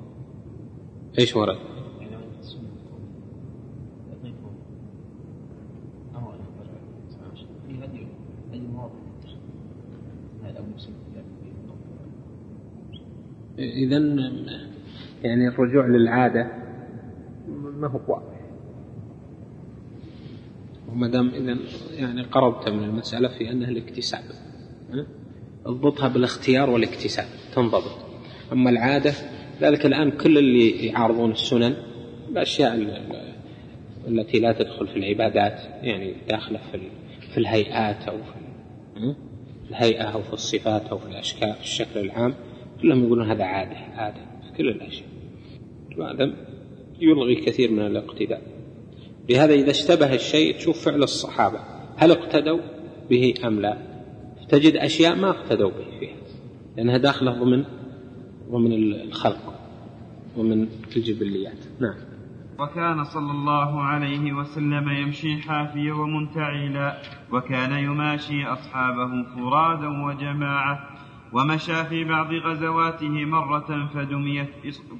إيش ورد؟ يعني إذا يعني الرجوع للعادة ما هو واضح. وما دام إذا يعني قربت من المسألة في أنها الاكتساب. اضبطها بالاختيار والاكتساب. تنضبط. أما العادة ذلك الآن كل اللي يعارضون السنن الاشياء التي لا تدخل في العبادات يعني داخلة في في الهيئات أو في الهيئة أو في الصفات أو في الأشكال في الشكل العام كلهم يقولون هذا عادة عادة في كل الأشياء. وهذا يلغي كثير من الاقتداء. لهذا إذا اشتبه الشيء تشوف فعل الصحابة. هل اقتدوا به أم لا؟ تجد أشياء ما اقتدوا به فيها. لأنها داخلة ضمن ضمن الخلق ومن الجبليات. نعم.
وكان صلى الله عليه وسلم يمشي حافيا ومنتعلا وكان يماشي أصحابه فرادا وجماعة ومشى في بعض غزواته مرة فدميت,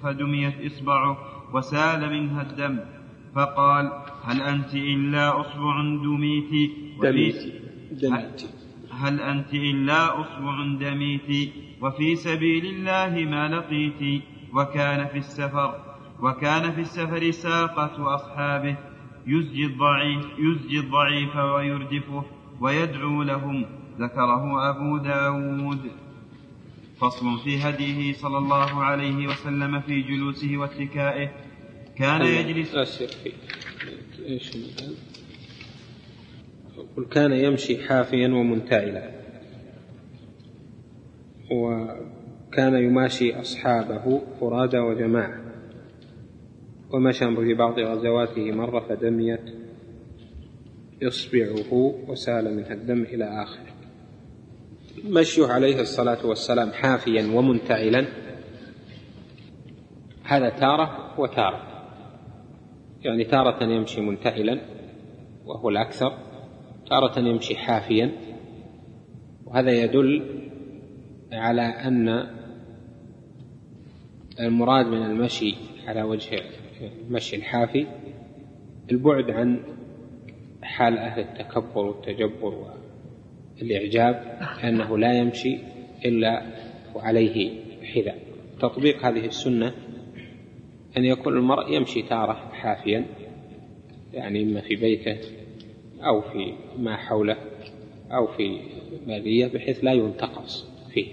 فدميت إصبعه وسال منها الدم فقال هل أنت إلا أصبع دميت. دميت. هل أنت إلا أصبع دميت وفي سبيل الله ما لقيت. وكان في السفر وكان في السفر ساقة أصحابه يزجي الضعيف يزجي الضعيف ويردفه ويدعو لهم. ذكره أبو داود. فصل في هديه صلى الله عليه وسلم في جلوسه واتكائه. كان يجلس
في إيش قل كان يمشي حافيا ومنتعلا وكان يماشي أصحابه فرادى وجماعة. ومشى في بعض غزواته مرة فدميت إصبعه وسال منها الدم إلى آخره. مشيه عليه الصلاة والسلام حافيا ومنتعلا هذا تارة وتارة. يعني تارة يمشي منتعلا وهو الأكثر تارة يمشي حافيا وهذا يدل على أن المراد من المشي على وجه المشي الحافي البعد عن حال أهل التكبر والتجبر الإعجاب أنه لا يمشي إلا وعليه حذاء. تطبيق هذه السنة أن يكون المرء يمشي تارة حافيا يعني إما في بيته أو في ما حوله أو في بادية بحيث لا ينتقص فيه.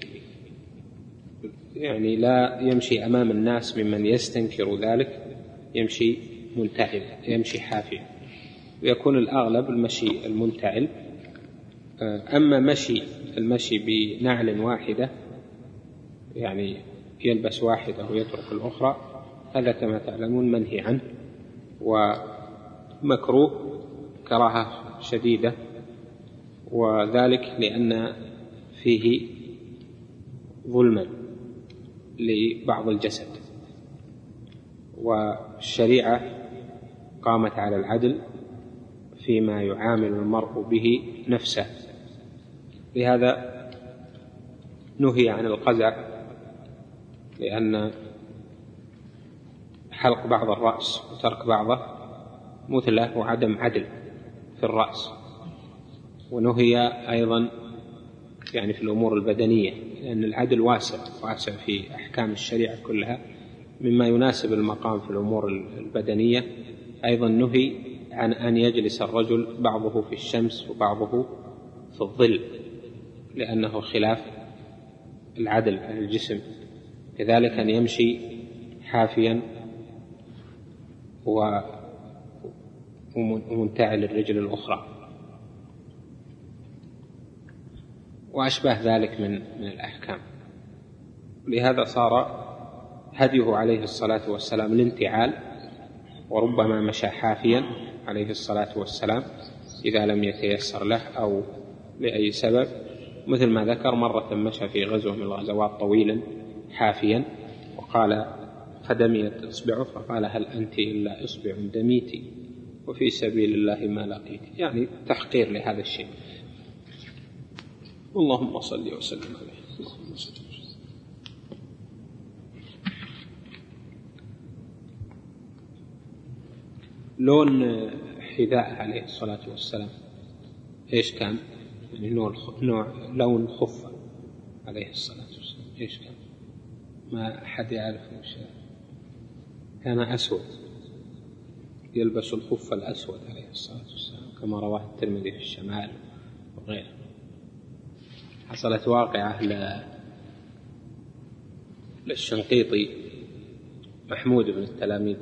يعني لا يمشي أمام الناس ممن يستنكر ذلك يمشي منتعل يمشي حافيا. ويكون الأغلب المشي المنتعل. أما مشي المشي بنعل واحدة يعني يلبس واحدة ويترك الأخرى هذا كما تعلمون منهي عنه ومكروه كراهة شديدة وذلك لأن فيه ظلما لبعض الجسد. والشريعة قامت على العدل فيما يعامل المرء به نفسه. لهذا نهي عن القزع لأن حلق بعض الرأس وترك بعضه مثله وعدم عدل في الرأس. ونهي أيضا يعني في الأمور البدنية لأن العدل واسع واسع في أحكام الشريعة كلها مما يناسب المقام في الأمور البدنية. أيضا نهي عن أن يجلس الرجل بعضه في الشمس وبعضه في الظل لأنه خلاف العدل على الجسم. كذلك أن يمشي حافيا ومنتعل الرجل الأخرى. وأشبه ذلك من من الأحكام. لهذا صار هديه عليه الصلاة والسلام الانتعال وربما مشى حافيا عليه الصلاة والسلام إذا لم يتيسر له أو لأي سبب. مثل ما ذكر مرة مشى في غزوة من الغزوات طويلا حافيا وقال فدميت إصبعه فقال هل أنت إلا إصبع دميت وفي سبيل الله ما لقيت يعني تحقير لهذا الشيء. اللهم صل وسلم عليه. اللهم صل لون حذاء عليه الصلاة والسلام إيش كان؟ يعني نوع نوع لون خفة عليه الصلاة والسلام إيش كان؟ ما أحد يعرف وش كان أسود. يلبس الخف الأسود عليه الصلاة والسلام كما رواه الترمذي في الشمال وغيره. حصلت واقعة للشنقيطي محمود بن التلاميذ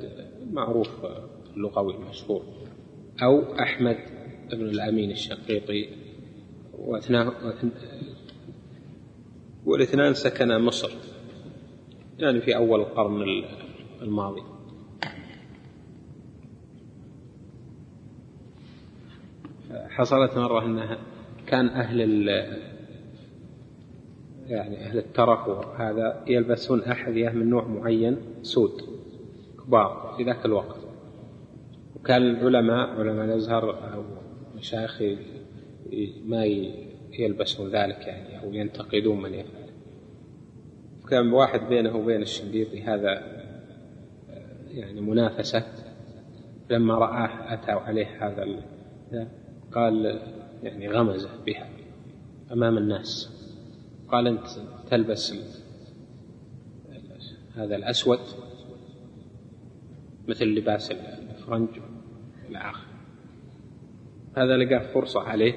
معروف اللغوي المشهور أو أحمد بن الأمين الشنقيطي. واثناه والاثنان سكنا مصر يعني في أول القرن الماضي. حصلت مرة أنها كان أهل يعني أهل الترف وهذا يلبسون أحذية من نوع معين سود كبار في ذاك الوقت. وكان العلماء علماء الأزهر أو مشايخ ما يلبسون ذلك يعني أو ينتقدون من يفعل. كان واحد بينه وبين الشنقيطي هذا يعني منافسة لما رآه أتى عليه هذا قال يعني غمزة بها أمام الناس. قال أنت تلبس هذا الأسود مثل لباس الفرنج إلى آخره. هذا لقى فرصة عليه.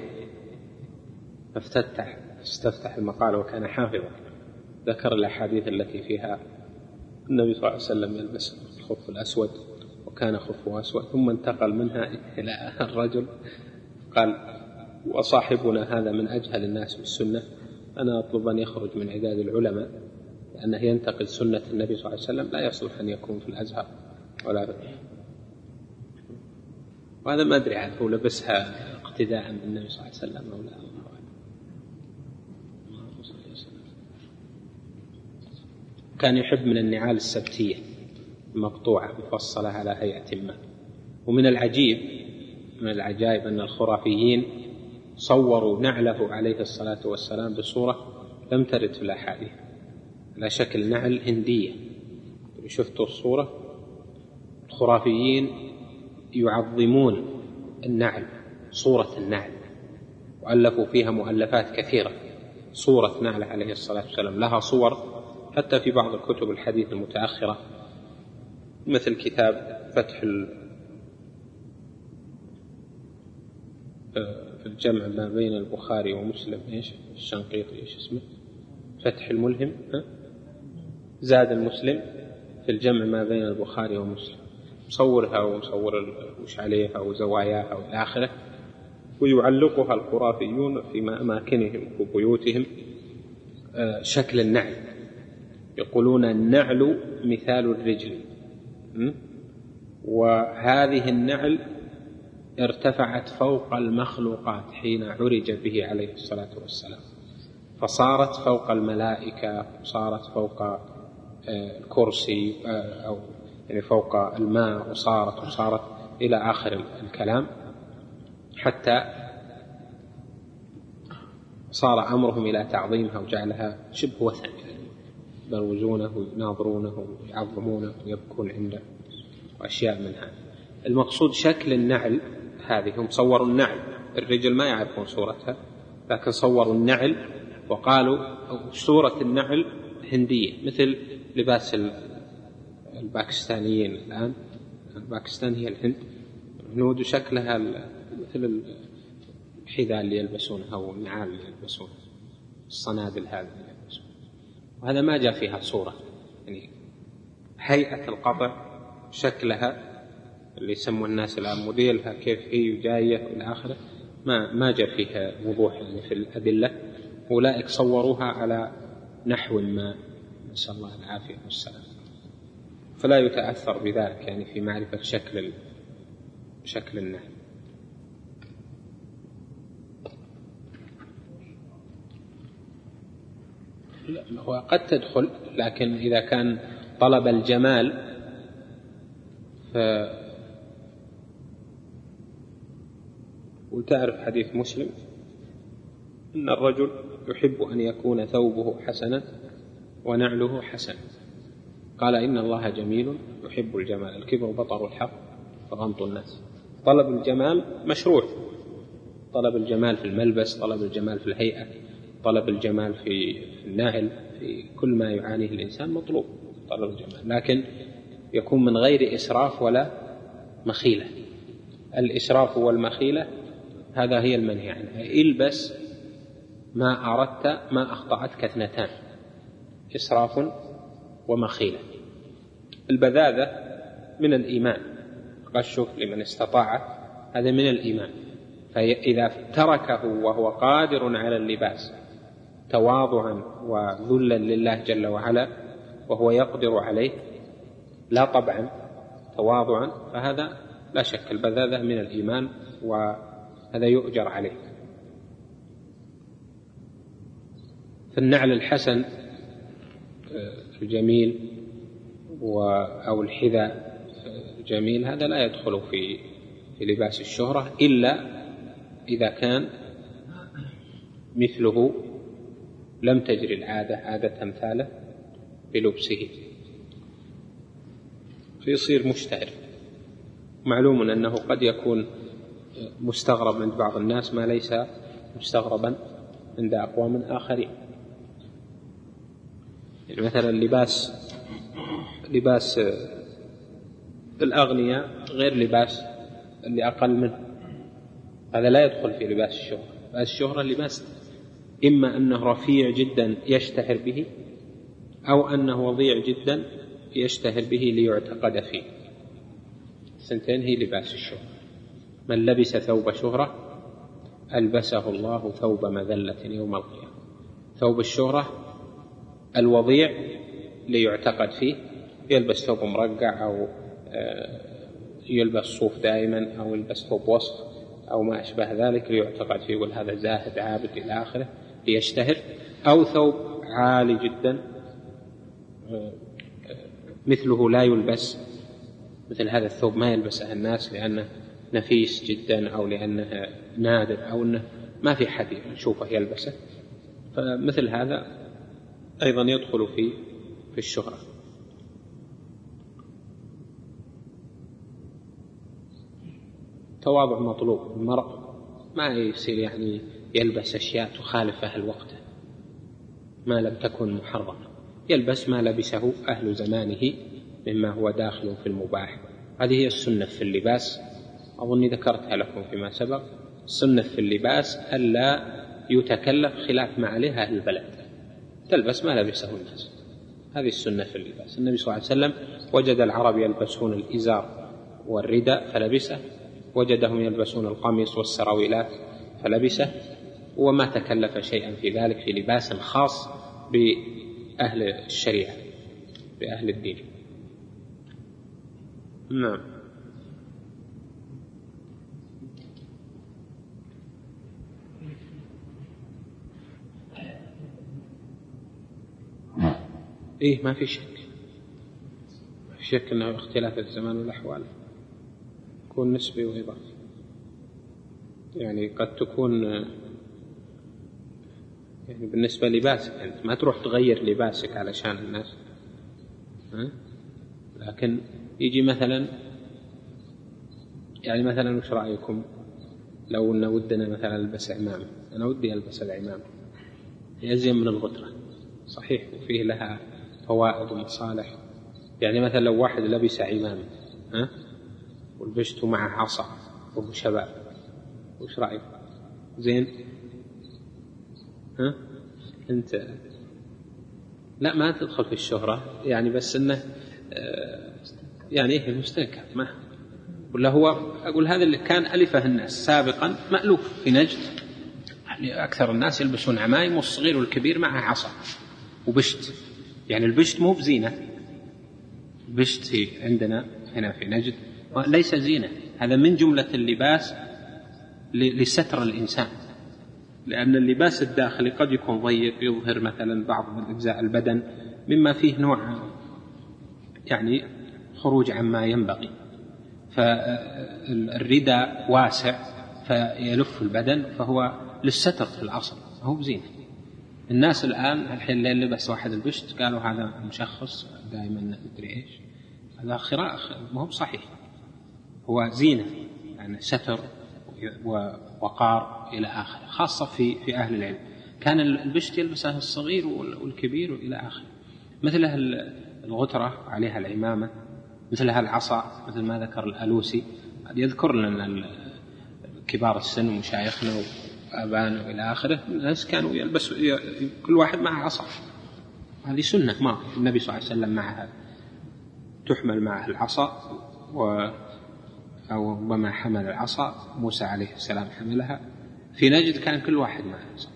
فافتتح استفتح المقال وكان حافظا. ذكر الأحاديث التي فيها النبي صلى الله عليه وسلم يلبس الخف الأسود وكان خفه أسود ثم انتقل منها إلى الرجل قال وصاحبنا هذا من أجهل الناس بالسنة أنا أطلب أن يخرج من عداد العلماء لأنه ينتقد سنة النبي صلى الله عليه وسلم لا يصلح أن يكون في الأزهر ولا وهذا ما أدري عاد هو لبسها اقتداء بالنبي صلى الله عليه وسلم أو لا. كان يحب من النعال السبتية المقطوعة مفصلة على هيئة ما. ومن العجيب من العجائب أن الخرافيين صوروا نعله عليه الصلاة والسلام بصورة لم ترد في الأحاديث. على شكل نعل هندية. شفتوا الصورة؟ الخرافيين يعظمون النعل صورة النعل. وألفوا فيها مؤلفات كثيرة. صورة نعل عليه الصلاة والسلام. لها صور حتى في بعض الكتب الحديث المتأخرة مثل كتاب فتح في الجمع ما بين البخاري ومسلم إيش؟ الشنقيطي إيش اسمه؟ فتح الملهم ها؟ زاد المسلم في الجمع ما بين البخاري ومسلم. مصورها ومصور وش عليها وزواياها والى آخره ويعلقها الخرافيون في أماكنهم وبيوتهم آه، شكل النعل. يقولون النعل مثال الرجل وهذه النعل ارتفعت فوق المخلوقات حين عرج به عليه الصلاة والسلام. فصارت فوق الملائكة وصارت فوق آه، الكرسي آه، أو يعني فوق الماء وصارت وصارت إلى آخر الكلام. حتى صار أمرهم إلى تعظيمها وجعلها شبه وثن يبروزونه ويناظرونه ويعظمونه ويبكون عنده وأشياء من هذا. المقصود شكل النعل هذه هم صوروا النعل. الرجل ما يعرفون صورتها لكن صوروا النعل وقالوا صورة النعل هندية مثل لباس الباكستانيين الآن. الباكستان هي الهند. الهنود شكلها مثل الحذاء اللي يلبسونها والنعال اللي يلبسونها الصنادل هذه اللي يلبسونها وهذا ما جاء فيها صورة. يعني هيئة القطع شكلها اللي يسمون الناس الآن موديلها كيف هي وجاية إلى آخره. ما ما جاء فيها وضوح يعني في الأدلة أولئك صوروها على نحو ما نسأل الله العافية والسلام. فلا يتأثر بذلك يعني في معرفة شكل شكل النحو. هو قد تدخل لكن إذا كان طلب الجمال وتعرف حديث مسلم أن الرجل يحب أن يكون ثوبه حسنا ونعله حسن قال إن الله جميل يحب الجمال. الكبر بطر الحق فغمط الناس. طلب الجمال مشروع. طلب الجمال في الملبس طلب الجمال في الهيئة طلب الجمال في النعل في كل ما يعانيه الإنسان مطلوب طلب الجمال. لكن يكون من غير إسراف ولا مخيلة. الإسراف والمخيلة هذا هي المنهي عنها البس ما أردت ما أخطأتك اثنتان. إسراف ومخيلة. البذاذة من الإيمان. غشه لمن استطاع هذا من الإيمان. فإذا تركه وهو قادر على اللباس تواضعا وذلا لله جل وعلا وهو يقدر عليه لا طبعا تواضعا فهذا لا شك. البذاذة من الإيمان و هذا يؤجر عليه. فالنعل الحسن آه، الجميل أو الحذاء الجميل هذا لا يدخل في في لباس الشهرة إلا إذا كان مثله لم تجري العادة عادة أمثاله بلبسه. فيصير مشتهر. معلوم أنه قد يكون مستغرب عند بعض الناس ما ليس مستغربا عند أقوام آخرين. يعني مثلا لباس لباس الأغنياء غير لباس اللي أقل منه. هذا لا يدخل في لباس الشهرة. لباس الشهرة لباس إما أنه رفيع جدا يشتهر به أو أنه وضيع جدا يشتهر به ليعتقد فيه. السنتين هي لباس الشهرة. من لبس ثوب شهرة ألبسه الله ثوب مذلة يوم القيامة. ثوب الشهرة الوضيع ليعتقد فيه يلبس ثوب مرقع أو آه، يلبس صوف دائما أو يلبس ثوب وسخ أو ما أشبه ذلك ليعتقد فيه يقول هذا زاهد عابد إلى آخره ليشتهر. أو ثوب عالي جدا آه، مثله لا يلبس مثل هذا الثوب ما يلبسه الناس لأنه نفيس جدا أو لأنه نادر أو أنه ما في حد يشوفه يلبسه. فمثل هذا أيضا يدخل في في الشهرة. تواضع مطلوب المرء ما يصير يعني يلبس أشياء تخالف أهل وقته. ما لم تكن محرمة. يلبس ما لبسه أهل زمانه مما هو داخل في المباح. هذه هي السنة في اللباس. أظني ذكرتها لكم فيما سبق السنة في اللباس ألا يتكلف خلاف ما عليه أهل البلد. تلبس ما لبسه الناس. هذه السنة في اللباس. النبي صلى الله عليه وسلم وجد العرب يلبسون الإزار والرداء فلبسه وجدهم يلبسون القميص والسراويلات فلبسه وما تكلف شيئا في ذلك في لباس خاص بأهل الشريعة بأهل الدين. نعم. إيه ما في شك. ما في شك أنه اختلاف الزمان والأحوال. يكون نسبي وإضافي يعني قد تكون يعني بالنسبة لباسك أنت ما تروح تغير لباسك علشان الناس. ها؟ لكن يجي مثلا يعني مثلا وش رأيكم؟ لو أن ودنا مثلا نلبس عمامة أنا ودي ألبس العمامة هي أزين من الغترة صحيح وفيه لها فوائد ومصالح يعني مثلا لو واحد لبس عمامة ها؟ ولبست معه عصا وهو شباب وش رأيك؟ زين؟ ها؟ أنت؟ لا ما تدخل في الشهرة. يعني بس أنه آه، يعني إيه مستنكر ما ولا هو أقول هذا اللي كان ألفه الناس سابقا مألوف في نجد. يعني أكثر الناس يلبسون عمايم والصغير والكبير معه عصا وبشت. يعني البشت مو بزينة. بشت في عندنا هنا في نجد ليس زينة. هذا من جملة اللباس لستر الإنسان. لأن اللباس الداخلي قد يكون ضيق يظهر مثلا بعض من أجزاء البدن مما فيه نوع يعني خروج عما ينبغي. فالرداء واسع فيلف البدن فهو للستر في الأصل هو بزينة. الناس الآن الحين اللي لبس واحد البشت قالوا هذا مشخص دائما مدري إيش. هذا خراء ما هو بصحيح. هو زينة يعني ستر ووقار إلى آخره خاصة في في أهل العلم. كان البشت يلبسه الصغير والكبير إلى آخره. مثل الغترة عليها العمامة مثل العصا مثل ما ذكر الألوسي. يذكر لنا كبار السن ومشايخنا وآبائنا وإلى آخره الناس كانوا يلبسوا كل واحد معه عصا هذه سنة ما النبي صلى الله عليه وسلم معها تحمل معه العصا و أو ربما حمل العصا موسى عليه السلام حملها. في نجد كان كل واحد معه عصا.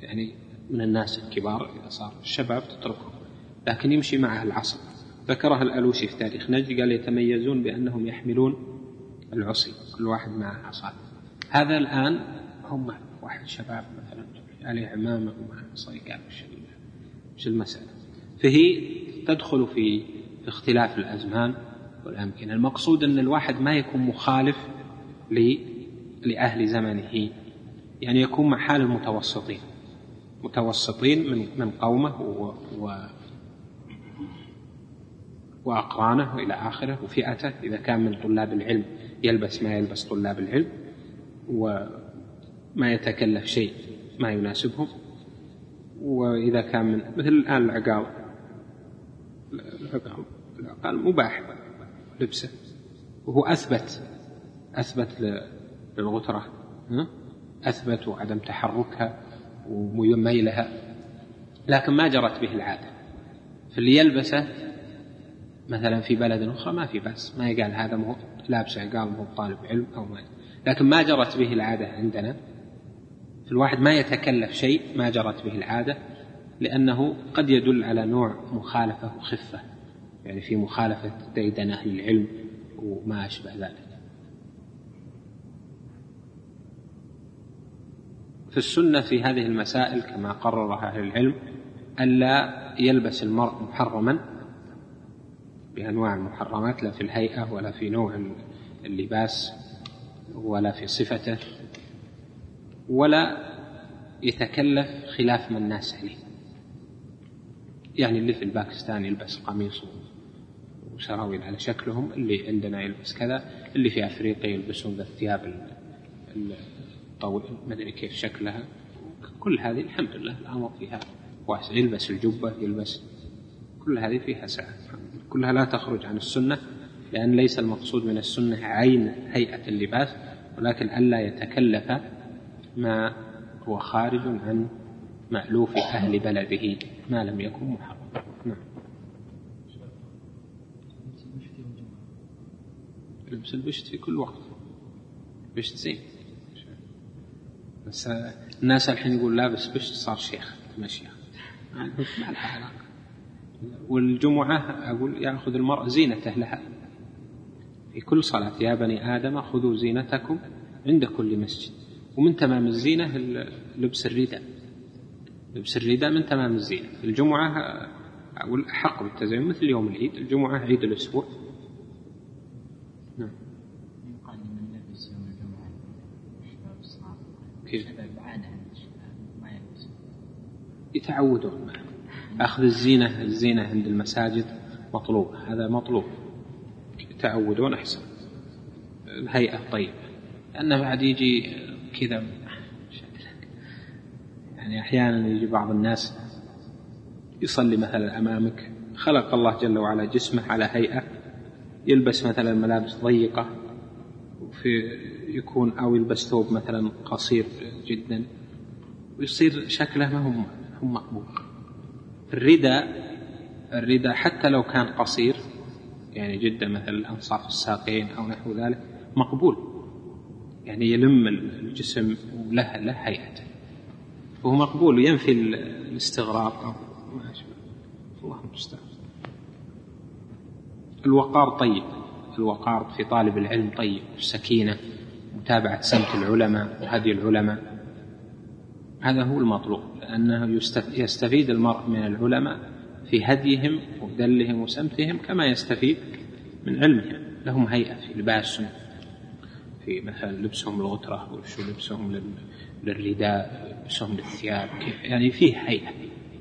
يعني من الناس الكبار إذا صار الشباب تتركه لكن يمشي معه العصا. ذكرها الألوسي في تاريخ نجد قال يتميزون بأنهم يحملون العصي. كل واحد معه عصا. هذا الآن هم واحد شباب مثلا عليه عمامة وما صيقان وش المسألة؟ فهي تدخل في اختلاف الأزمان والأمكنة. المقصود أن الواحد ما يكون مخالف لأهل زمنه. يعني يكون مع حال المتوسطين. متوسطين من من قومه و, و وأقرانه إلى آخره وفئته. إذا كان من طلاب العلم يلبس ما يلبس طلاب العلم وما يتكلف شيء ما يناسبهم. وإذا كان من مثل الآن العقال العقال مباح لبسه وهو أثبت أثبت للغترة أثبت عدم تحركها وميلها لكن ما جرت به العادة. فاللي يلبسه مثلا في بلد أخرى ما في بأس ما يقال هذا مو لابسه قال مو طالب علم أو ما لكن ما جرت به العادة عندنا. فالواحد ما يتكلف شيء ما جرت به العادة لأنه قد يدل على نوع مخالفة وخفة يعني في مخالفة ديدن أهل العلم وما أشبه ذلك. في السنة في هذه المسائل كما قررها أهل العلم ألا يلبس المرء محرما بأنواع المحرمات لا في الهيئة ولا في نوع اللباس ولا في صفته. ولا يتكلف خلاف ما الناس عليه. يعني اللي في الباكستان يلبس قميص وسراويل على شكلهم اللي عندنا يلبس كذا اللي في أفريقيا يلبسون الثياب الطويل ما أدري كيف شكلها. كل هذه الحمد لله الأمر فيها واسع. يلبس الجبة يلبس كل هذه فيها سعة. كلها لا تخرج عن السنة لأن ليس المقصود من السنة عين هيئة اللباس ولكن ألا يتكلف ما هو خارج عن مألوف أهل بلده ما لم يكن محرم. نعم. لبس البشت في كل وقت. بشت زين بس الناس الحين يقول لابس بشت صار شيخ ما ما لها علاقة. والجمعة أقول يأخذ المرء زينته لها. في كل صلاة يا بني آدم خذوا زينتكم عند كل مسجد. ومن تمام الزينة لبس الرداء. لبس الرداء من تمام الزينة. الجمعة أحق بالتزين مثل يوم العيد. الجمعة عيد الأسبوع. نعم؟ يتعودون أخذ الزينة الزينة عند المساجد مطلوب. هذا مطلوب. يتعودون أحسن. الهيئة طيبة. لأنه بعد يجي كذا. يعني أحيانا يجي بعض الناس يصلي مثلا أمامك خلق الله جل وعلا جسمه على هيئة يلبس مثلا ملابس ضيقة وفي يكون أو يلبس ثوب مثلا قصير جدا ويصير شكله ما هو هو مقبول. الرداء الرداء حتى لو كان قصير يعني جدا مثل أنصاف الساقين أو نحو ذلك مقبول. يعني يلم الجسم وله له هيئته وهو مقبول وينفي الاستغراب. أو ما أشبه الله المستعان. الوقار طيب. الوقار في طالب العلم طيب. السكينة متابعة سمت العلماء وهدي العلماء. هذا هو المطلوب. لأنه يستفيد المرء من العلماء في هديهم ودلهم وسمتهم كما يستفيد من علمهم. لهم هيئة في لباسهم. في مثلا لبسهم الغترة وشو لبسهم للرداء لبسهم للثياب كيف؟ يعني فيه هيئة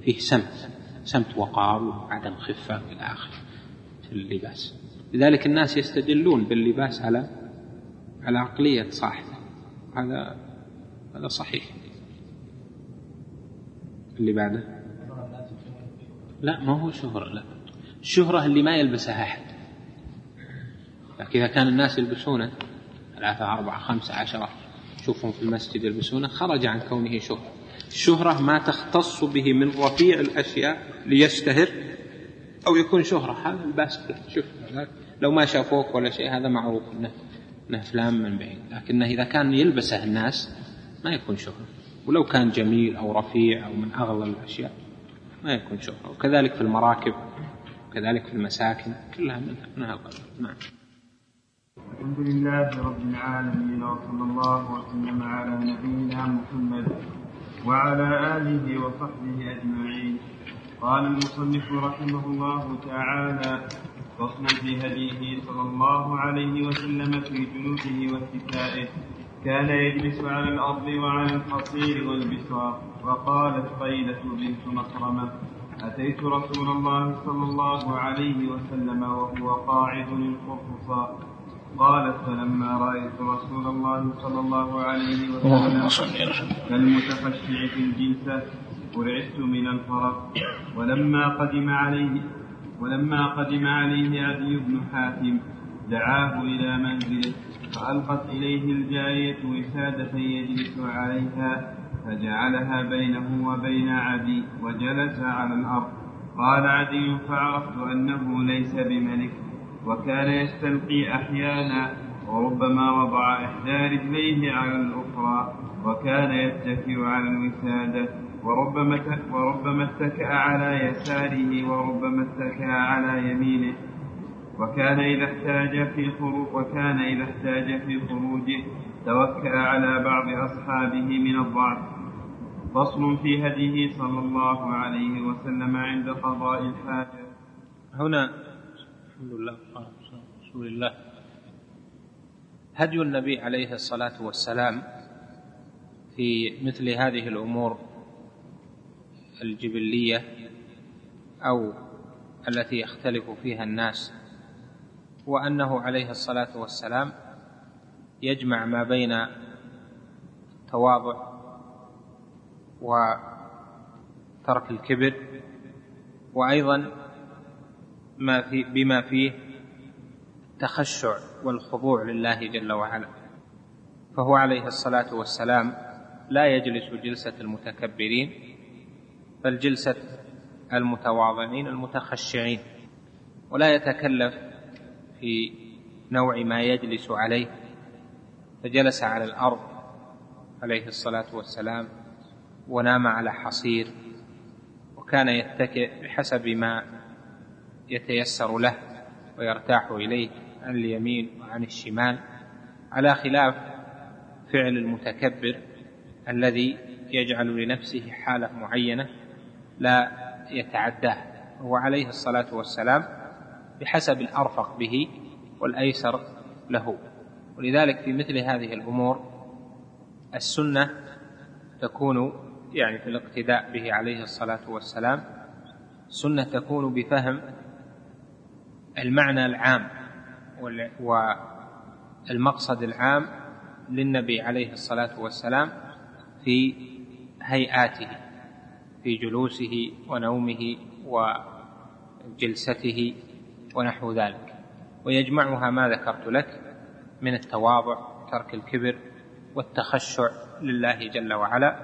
فيه سمت سمت وقار وعدم خفة إلى آخره في اللباس. لذلك الناس يستدلون باللباس على على عقلية صاحبه. هذا هذا صحيح. اللي بعده؟ لا ما هو شهرة لا. الشهرة اللي ما يلبسها أحد. لكن إذا كان الناس يلبسونه ثلاثة أربعة خمسة عشرة. شوفهم في المسجد يلبسونه. خرج عن كونه شهرة. الشهرة ما تختص به من رفيع الأشياء ليشتهر أو يكون شهرة. هذا الباس. شوف لو ما شافوك ولا شيء هذا معروف انه إنه فلان من بعيد. لكنه إذا كان يلبسه الناس ما يكون شهرة. ولو كان جميل أو رفيع أو من أغلى الأشياء ما يكون شهرة. وكذلك في المراكب وكذلك في المساكن كلها منها. منها نعم.
الحمد لله رب العالمين وصلى الله وسلم على نبينا محمد وعلى آله وصحبه أجمعين. قال المصنف رحمه الله تعالى فصلا في هديه صلى الله عليه وسلم في جلوسه واتكائه كان يجلس على الأرض وعلى الحصير والبساط وقالت قيلة بنت مكرمة أتيت رسول الله صلى الله عليه وسلم وهو قاعد القرصاء قالت فلما رأيت رسول الله صلى الله عليه وسلم كالمتخشع في الجلسة ورعت من الفرق ولما قدم عليه ولما قدم عليه عدي بن حاتم دعاه إلى منزله فألقت إليه الجارية وسادة يجلس عليها فجعلها بينه وبين عدي وجلس على الأرض. قال عدي فعرفت أنه ليس بملك. وكان يستلقي أحيانا وربما وضع إحدى رجليه على الأخرى وكان يتكئ على الوسادة وربما وربما اتكأ على يساره وربما اتكأ على يمينه. وكان إذا احتاج في خروج وكان إذا احتاج في خروجه توكأ على بعض أصحابه من الضعف. فصل في هديه صلى الله عليه وسلم عند قضاء الحاجة.
هنا الحمد لله رسول الله. هدي النبي عليه الصلاة والسلام في مثل هذه الأمور الجبلية أو التي يختلف فيها الناس وأنه عليه الصلاة والسلام يجمع ما بين التواضع وترك الكبر وأيضا ما في بما فيه التخشع والخضوع لله جل وعلا. فهو عليه الصلاة والسلام لا يجلس جلسة المتكبرين بل جلسة المتواضعين المتخشعين. ولا يتكلف في نوع ما يجلس عليه. فجلس على الأرض عليه الصلاة والسلام ونام على حصير وكان يتكئ بحسب ما يتيسر له ويرتاح إليه عن اليمين وعن الشمال. على خلاف فعل المتكبر الذي يجعل لنفسه حالة معينة لا يتعداه هو عليه الصلاة والسلام بحسب الأرفق به والأيسر له. ولذلك في مثل هذه الأمور السنة تكون يعني في الاقتداء به عليه الصلاة والسلام السنة تكون بفهم المعنى العام والمقصد العام للنبي عليه الصلاة والسلام في هيئاته في جلوسه ونومه وجلسته ونحو ذلك. ويجمعها ما ذكرت لك من التواضع ترك الكبر والتخشع لله جل وعلا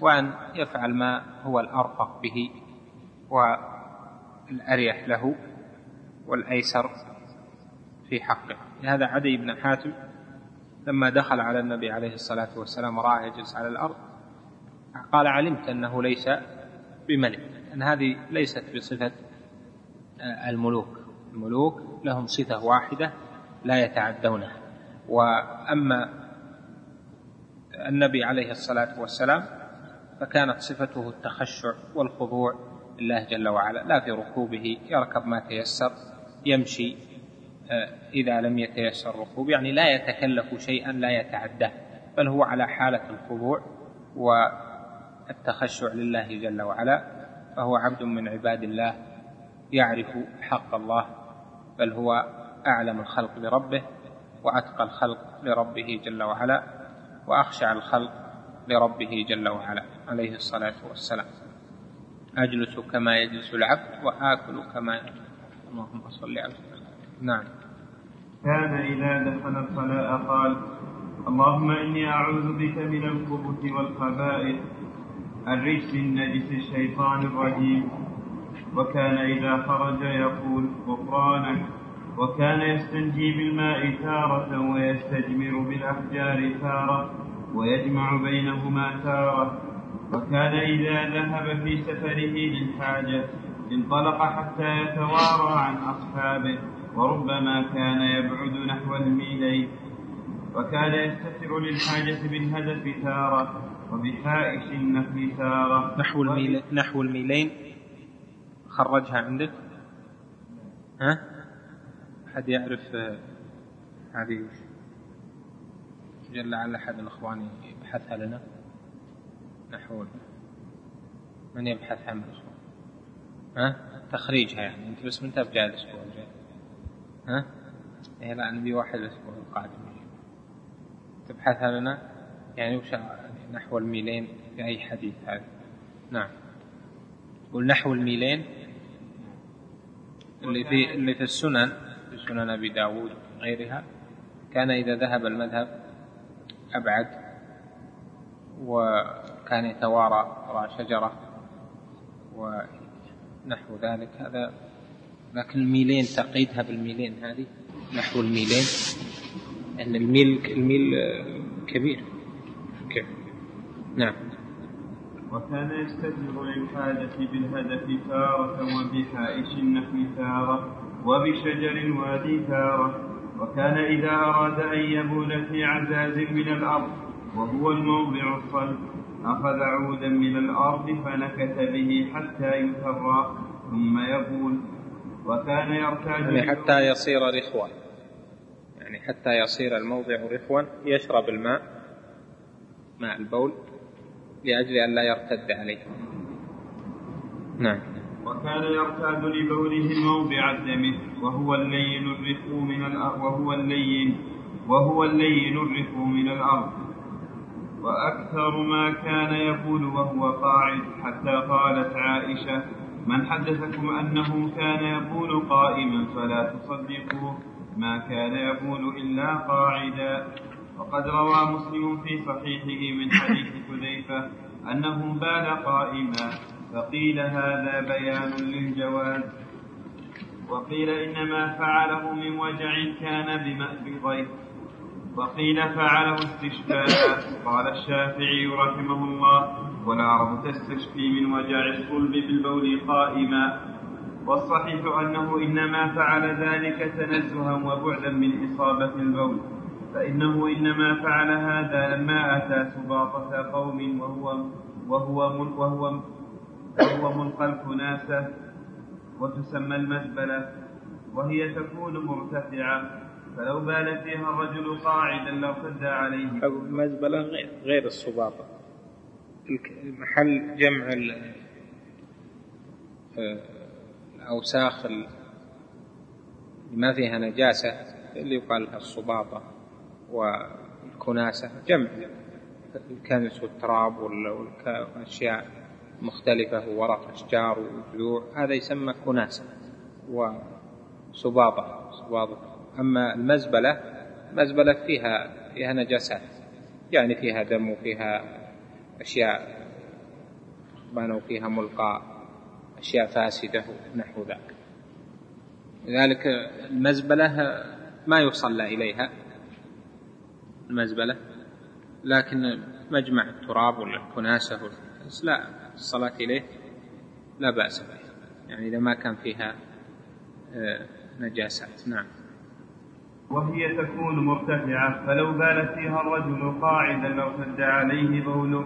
وأن يفعل ما هو الأرفق به والأريح له. والأيسر في حقه. لهذا عدي بن حاتم لما دخل على النبي عليه الصلاة والسلام ورآه يجلس على الأرض قال علمت أنه ليس بملك أن هذه ليست بصفة الملوك. الملوك لهم صفة واحدة لا يتعدونها وأما النبي عليه الصلاة والسلام فكانت صفته التخشع والخضوع لله جل وعلا لا في ركوبه يركب ما تيسر. يمشي آه، إذا لم يتيسر الركوب يعني لا يتكلف شيئا لا يتعداه بل هو على حالة الخضوع والتخشع لله جل وعلا فهو عبد من عباد الله يعرف حق الله بل هو أعلم الخلق بربه وأتقى الخلق لربه جل وعلا وأخشع الخلق لربه جل وعلا عليه الصلاة والسلام. أجلس كما يجلس العبد وآكل كما يأكل. اللهم صل على نعم.
كان إذا دخل الخلاء قال اللهم إني أعوذ بك من الخبث والخبائث الرجس النجس الشيطان الرجيم. وكان إذا خرج يقول غفرانك وكان يستنجي بالماء تارة ويستجمر بالأحجار تارة ويجمع بينهما تارة. وكان إذا ذهب في سفره للحاجة انطلق حتى يتوارى عن أصحابه وربما كان يبعد نحو الميلين وكان يستتر للحاجة بالهدف تارة وبحائش النخل تارة.
نحو الميل نحو الميلين. خرجها عندك؟ ها؟ أحد يعرف آه، هذه؟ جل لعل أحد الإخوان يبحثها لنا. نحو من يبحث عن الإخوان ها؟ تخريجها يعني. أنت بس متى بجاء الأسبوع الجاي ها؟ إيه لا نبي واحد الأسبوع القادم. تبحثها لنا يعني وش نحو الميلين في أي حديث هذا؟ نعم. قل نحو الميلين اللي في اللي في السنن في سنن أبي داود وغيرها. كان إذا ذهب المذهب أبعد وكان يتوارى وراء شجرة ونحو ذلك. هذا لكن الميلين تقيدها بالميلين هذه نحو الميلين. أن الميل الميل كبير. كيف نعم.
وكان يستجر للحاجة بالهدف تارة وبحائش النحو تارة وبشجر وادي تارة. وكان إذا أراد أن يبول في عزاز من الأرض وهو الموضع الصلب. أخذ عودا من الأرض فنكت به حتى يترى ثم يبول. وكان يرتاج
يعني حتى يصير رخوا. يعني حتى يصير الموضع رخوا يشرب الماء ماء البول لأجل أن لا يرتد عليه. نعم.
وكان يرتاد لبوله موضع الدم وهو اللين الرفو من الأرض وهو اللين وهو اللين الرفو من الأرض. وأكثر ما كان يقول وهو قاعد حتى قالت عائشة من حدثكم أنه كان يقول قائما فلا تصدقوه ما كان يقول إلا قاعدا. وقد روى مسلم في صحيحه من حديث حذيفة أنه بال قائما فقيل هذا بيان للجواز. وقيل إنما فعله من وجع كان بغير وقيل فعله استشفاء. قال الشافعي رحمه الله والعرب تستشفي من وجع الصلب بالبول قائما. والصحيح أنه إنما فعل ذلك تنزها وبعدا من إصابة البول. فإنه إنما فعل هذا لما أتى سباطة قوم وهو وهو وهو وهو ملقى الكناسة وتسمى المزبلة وهي تكون مرتفعة. فلو بال فيها الرجل قاعدا لارتد عليه.
المزبلة غير غير الصباطة محل جمع آه، الأوساخ ما فيها نجاسة اللي يقال لها الصباطة والكناسة جمع. الكنس والتراب والأشياء مختلفة وورق أشجار وجذوع هذا يسمى كناسة وسباطة سباطة أما المزبلة مزبلة فيها فيها نجاسات يعني فيها دم وفيها أشياء بانوا فيها ملقى أشياء فاسدة نحو ذلك لذلك المزبلة ما يصلى إليها المزبلة لكن مجمع التراب ولا الكناسة لا الصلاة إليه لا بأس به. يعني إذا ما كان فيها آه، نجاسات. نعم.
وهي تكون مرتفعة فلو بال فيها الرجل قاعدا لارتد عليه بوله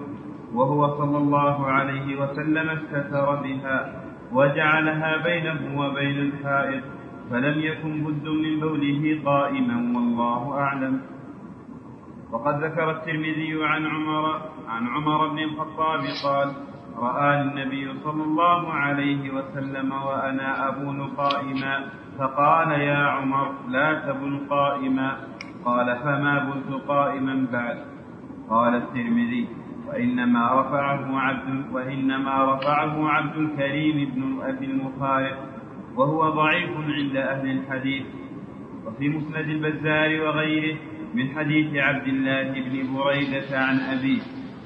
وهو صلى الله عليه وسلم استتر بها وجعلها بينه وبين الحائط فلم يكن بد من بوله قائما والله أعلم. وقد ذكر الترمذي عن عمر عن عمر بن الخطاب قال رآني النبي صلى الله عليه وسلم وأنا أبول قائما فقال يا عمر لا تبل قائما. قال فما بلت قائما بعد؟ قال الترمذي وإنما رفعه عبد وإنما رفعه عبد الكريم بن أبي المخارق وهو ضعيف عند أهل الحديث. وفي مسند البزار وغيره من حديث عبد الله بن بريدة عن أبيه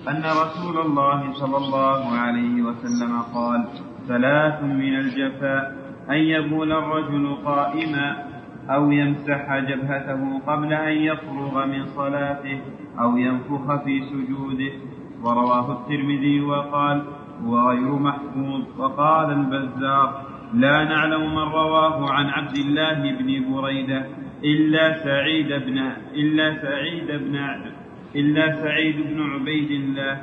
أن رسول الله صلى الله عليه وسلم قال ثلاث من الجفاء. أن يبول الرجل قائما أو يمسح جبهته قبل أن يفرغ من صلاته أو ينفخ في سجوده. ورواه الترمذي وقال هو غير محفوظ وقال البزار لا نعلم من رواه عن عبد الله بن بريدة إلا سعيد بن إلا سعيد بن إلا سعيد بن عبيد الله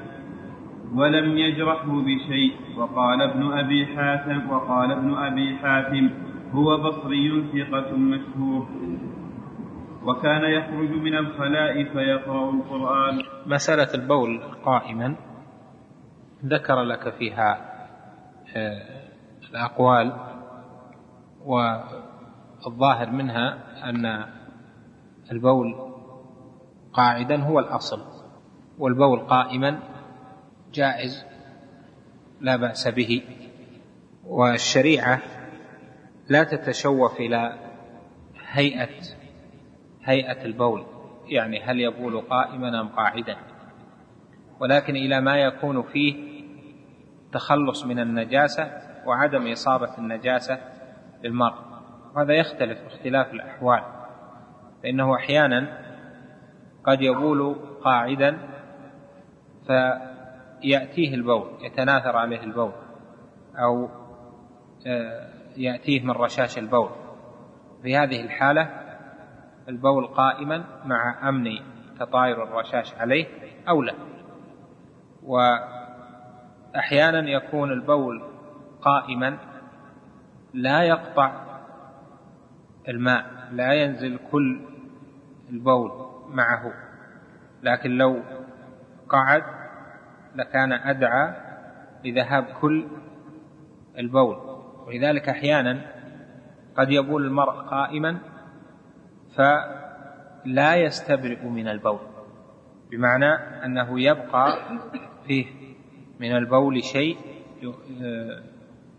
ولم يجرحه بشيء. وقال ابن أبي حاتم وقال ابن أبي حاتم هو بصري ثقة مشهور. وكان يخرج من الخلاء فيقرأ القرآن.
مسألة البول قائما. ذكر لك فيها آه، الأقوال والظاهر منها أن البول قاعدا هو الأصل. والبول قائما جائز لا بأس به. والشريعة لا تتشوف إلى هيئة هيئة البول. يعني هل يبول قائما أم قاعدا؟ ولكن إلى ما يكون فيه تخلص من النجاسة وعدم إصابة النجاسة للمرء وهذا يختلف باختلاف الأحوال. فإنه أحيانا قد يبول قاعدا فيأتيه البول يتناثر عليه البول أو آه، يأتيه من رشاش البول. في هذه الحالة البول قائما مع أمن تطاير الرشاش عليه أو لا. وأحيانا يكون البول قائما لا يقطع الماء لا ينزل كل البول معه. لكن لو قعد لكان أدعى لذهاب كل البول. ولذلك أحيانا قد يبول المرء قائما فلا يستبرئ من البول. بمعنى أنه يبقى فيه من البول شيء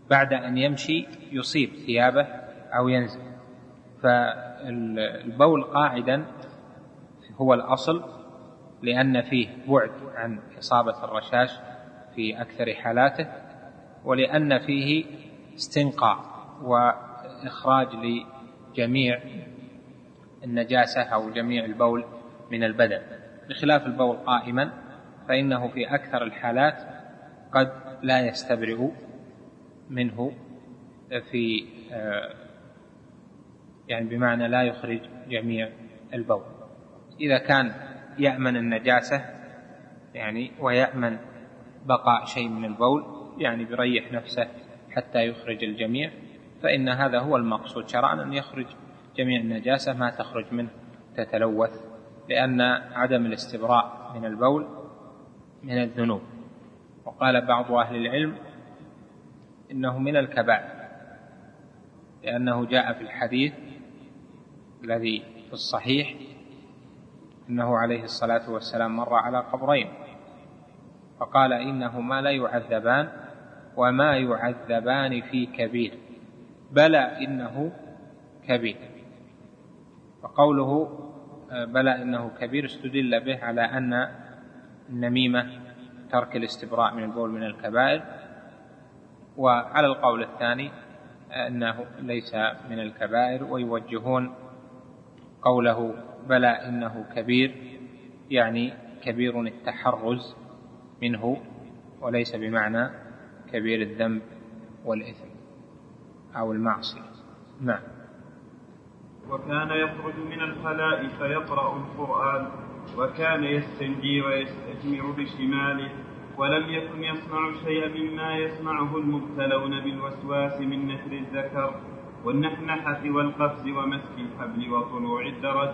بعد أن يمشي يصيب ثيابه أو ينزل. فالبول قاعدا هو الأصل. لأن فيه بعد عن إصابة الرشاش في أكثر حالاته ولأن فيه استنقاء وإخراج لجميع النجاسة أو جميع البول من البدن. بخلاف البول قائما فإنه في أكثر الحالات قد لا يستبرئ منه في يعني بمعنى لا يخرج جميع البول. إذا كان يأمن النجاسة يعني ويأمن بقاء شيء من البول يعني بريح نفسه حتى يخرج الجميع فإن هذا هو المقصود. شرعا أن يخرج جميع النجاسة ما تخرج منه تتلوث لأن عدم الاستبراء من البول من الذنوب. وقال بعض أهل العلم إنه من الكبائر لأنه جاء في الحديث الذي في الصحيح إنه عليه الصلاة والسلام مر على قبرين. فقال انهما لا يعذبان وما يعذبان في كبير. بلى إنه كبير. وقوله بلى إنه كبير استدل به على أن النميمة ترك الاستبراء من البول من الكبائر. وعلى القول الثاني إنه ليس من الكبائر ويوجهون قوله بلى إنه كبير يعني كبير التحرز منه وليس بمعنى كبير الذنب والإثم أو المعصية. نعم.
وكان يخرج من الخلاء فيقرأ القرآن وكان يستنجي ويستثمر بشماله ولم يكن يصنع شيئا مما يصنعه المبتلون بالوسواس من نثر الذكر والنحنحة والقفز ومسك الحبل وطلوع الدرج.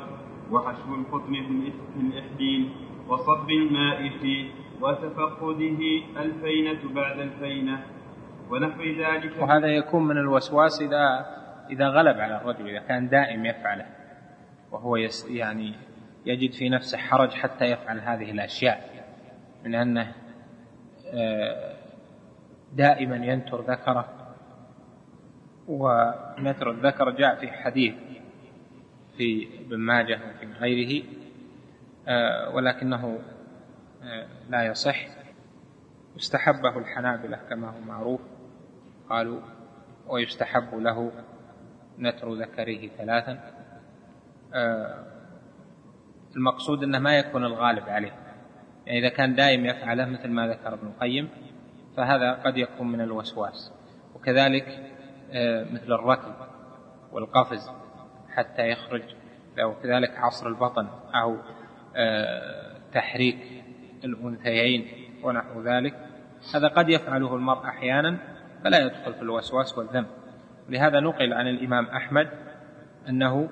وحشو القطن في الإحدين وصب الماء فيه وتفقده الفينة بعد الفينة ونحو ذلك
وهذا يكون من الوسواس إذا إذا غلب على الرجل إذا كان دائم يفعله وهو يس يعني يجد في نفسه حرج حتى يفعل هذه الأشياء من أنه آه، دائما ينتر ذكره ونتر الذكر جاء في حديث في ابن ماجه وفي غيره آه، ولكنه آه، لا يصح. يستحبه الحنابلة كما هو معروف. قالوا ويستحب له نتر ذكره ثلاثا. آه، المقصود إنه ما يكون الغالب عليه. يعني إذا كان دائم يفعله مثل ما ذكر ابن القيم فهذا قد يكون من الوسواس. وكذلك مثل الركض والقفز. حتى يخرج وكذلك عصر البطن أو آه، تحريك الأنثيين ونحو ذلك هذا قد يفعله المرء أحيانا فلا يدخل في الوسواس والذنب. لهذا نقل عن الإمام أحمد أنه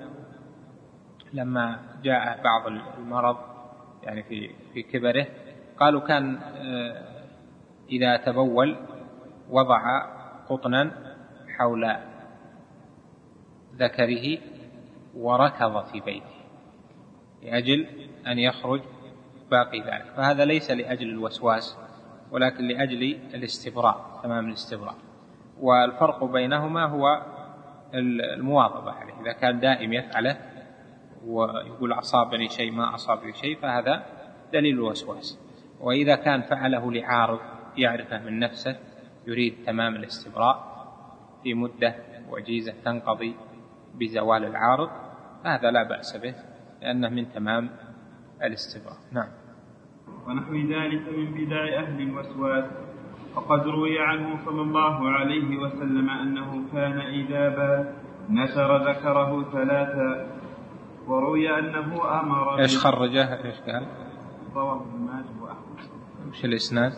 لما جاء بعض المرض يعني في في كبره قالوا كان آه، إذا تبول وضع قطنا حول ذكره وركض في بيته لأجل أن يخرج باقي ذلك. فهذا ليس لأجل الوسواس ولكن لأجل الاستبراء تمام الاستبراء. والفرق بينهما هو المواظبة عليه. إذا كان دائم يفعله ويقول أصابني شيء ما أصابني شيء فهذا دليل الوسواس. وإذا كان فعله لعارض يعرفه من نفسه يريد تمام الاستبراء في مدة وجيزة تنقضي بزوال العارض فهذا لا بأس به لأنه من تمام الاستبراء نعم.
ونحو ذلك من بدع أهل الوسواس وقد روي عنه صلى الله عليه وسلم أنه كان إذا بال نشر ذكره ثلاثا وروي أنه أمر
إيش خرجه؟ إيش قال؟
رواه ابن ماجه وأحمد.
وش الإسناد؟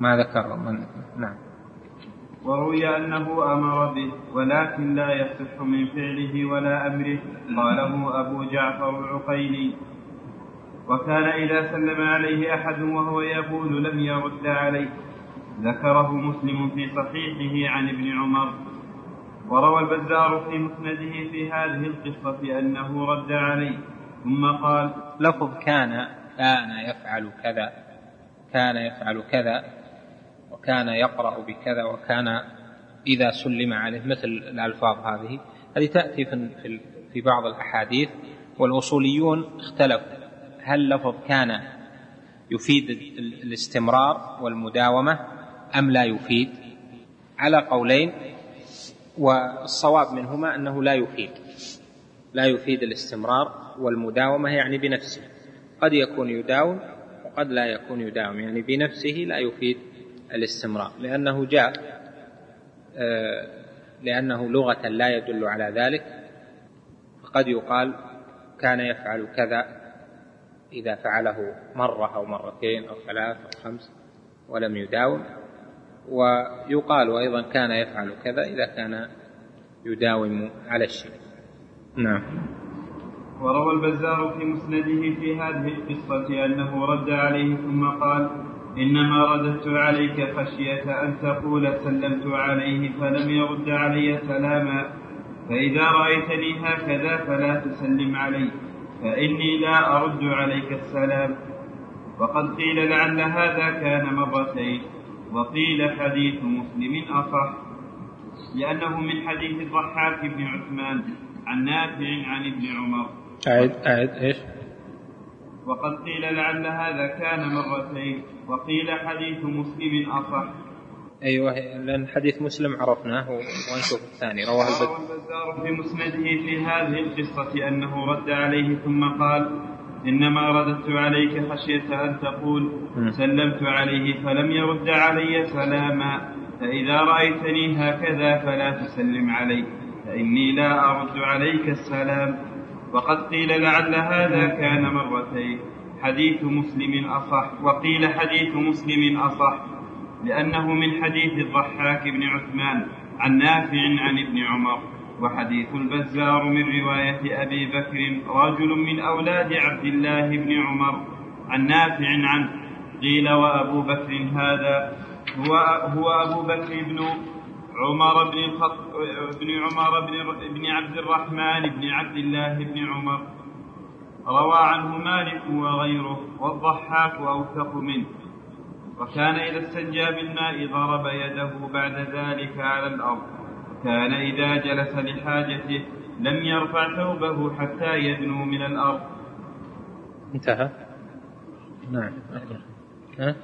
ما ذكر من نعم.
وروي أنه أمر به ولكن لا يصح من فعله ولا أمره. قاله أبو جعفر العقيلي. وكان إذا سلم عليه أحد وهو يقول لم يرد عليه. ذكره مسلم في صحيحه عن ابن عمر. وروى البزار في مسنده في هذه القصة أنه رد عليه. ثم قال
لفظ كان كان يفعل كذا كان يفعل كذا. وكان يقرأ بكذا وكان إذا سلم عليه مثل الألفاظ هذه. هذه تأتي في في بعض الأحاديث والأصوليون اختلفوا. هل لفظ كان يفيد الاستمرار والمداومة أم لا يفيد؟ على قولين والصواب منهما أنه لا يفيد. لا يفيد الاستمرار والمداومة يعني بنفسه. قد يكون يداوم وقد لا يكون يداوم يعني بنفسه لا يفيد الاستمرار لأنه جاء آه، لأنه لغة لا يدل على ذلك فقد يقال كان يفعل كذا إذا فعله مرة أو مرتين أو ثلاث أو خمس ولم يداوم ويقال أيضا كان يفعل كذا إذا كان يداوم على الشيء نعم.
وروى البزار في مسنده في هذه القصة أنه رد عليه ثم قال إنما رددت عليك خشية أن تقول سلمت عليه فلم يرد علي سلاما. فإذا رأيتني هكذا فلا تسلم علي فإني لا أرد عليك السلام. وقد قيل لعل هذا كان مرتين وقيل حديث مسلم أصح لأنه من حديث الضحاك بن عثمان عن نافع عن ابن عمر.
أعد أعد إيش؟
وقد قيل لعل هذا كان مرتين وقيل حديث مسلم أصح.
أيوه لأن حديث مسلم عرفناه ونشوف الثاني رواه
البزار في مسنده في هذه القصة أنه رد عليه ثم قال إنما رددت عليك خشية أن تقول سلمت عليه فلم يرد علي سلاما فإذا رأيتني هكذا فلا تسلم علي فإني لا أرد عليك السلام. وقد قيل لعل هذا كان مرتين. حديث مسلم أصح وقيل حديث مسلم أصح لأنه من حديث الضحاك بن عثمان عن نافع عن ابن عمر وحديث البزار من رواية أبي بكر رجل من أولاد عبد الله بن عمر عن نافع عنه. قيل وأبو بكر هذا هو هو أبو بكر بن عمر بن الخط بن عمر بن, بن عبد الرحمن بن عبد الله بن عمر. روى عنه مالك وغيره والضحاك أوثق منه. وكان إذا استنجى بالماء ضرب يده بعد ذلك على الأرض. كان إذا جلس لحاجته لم يرفع ثوبه حتى يدنو من الأرض.
انتهى. نعم ها؟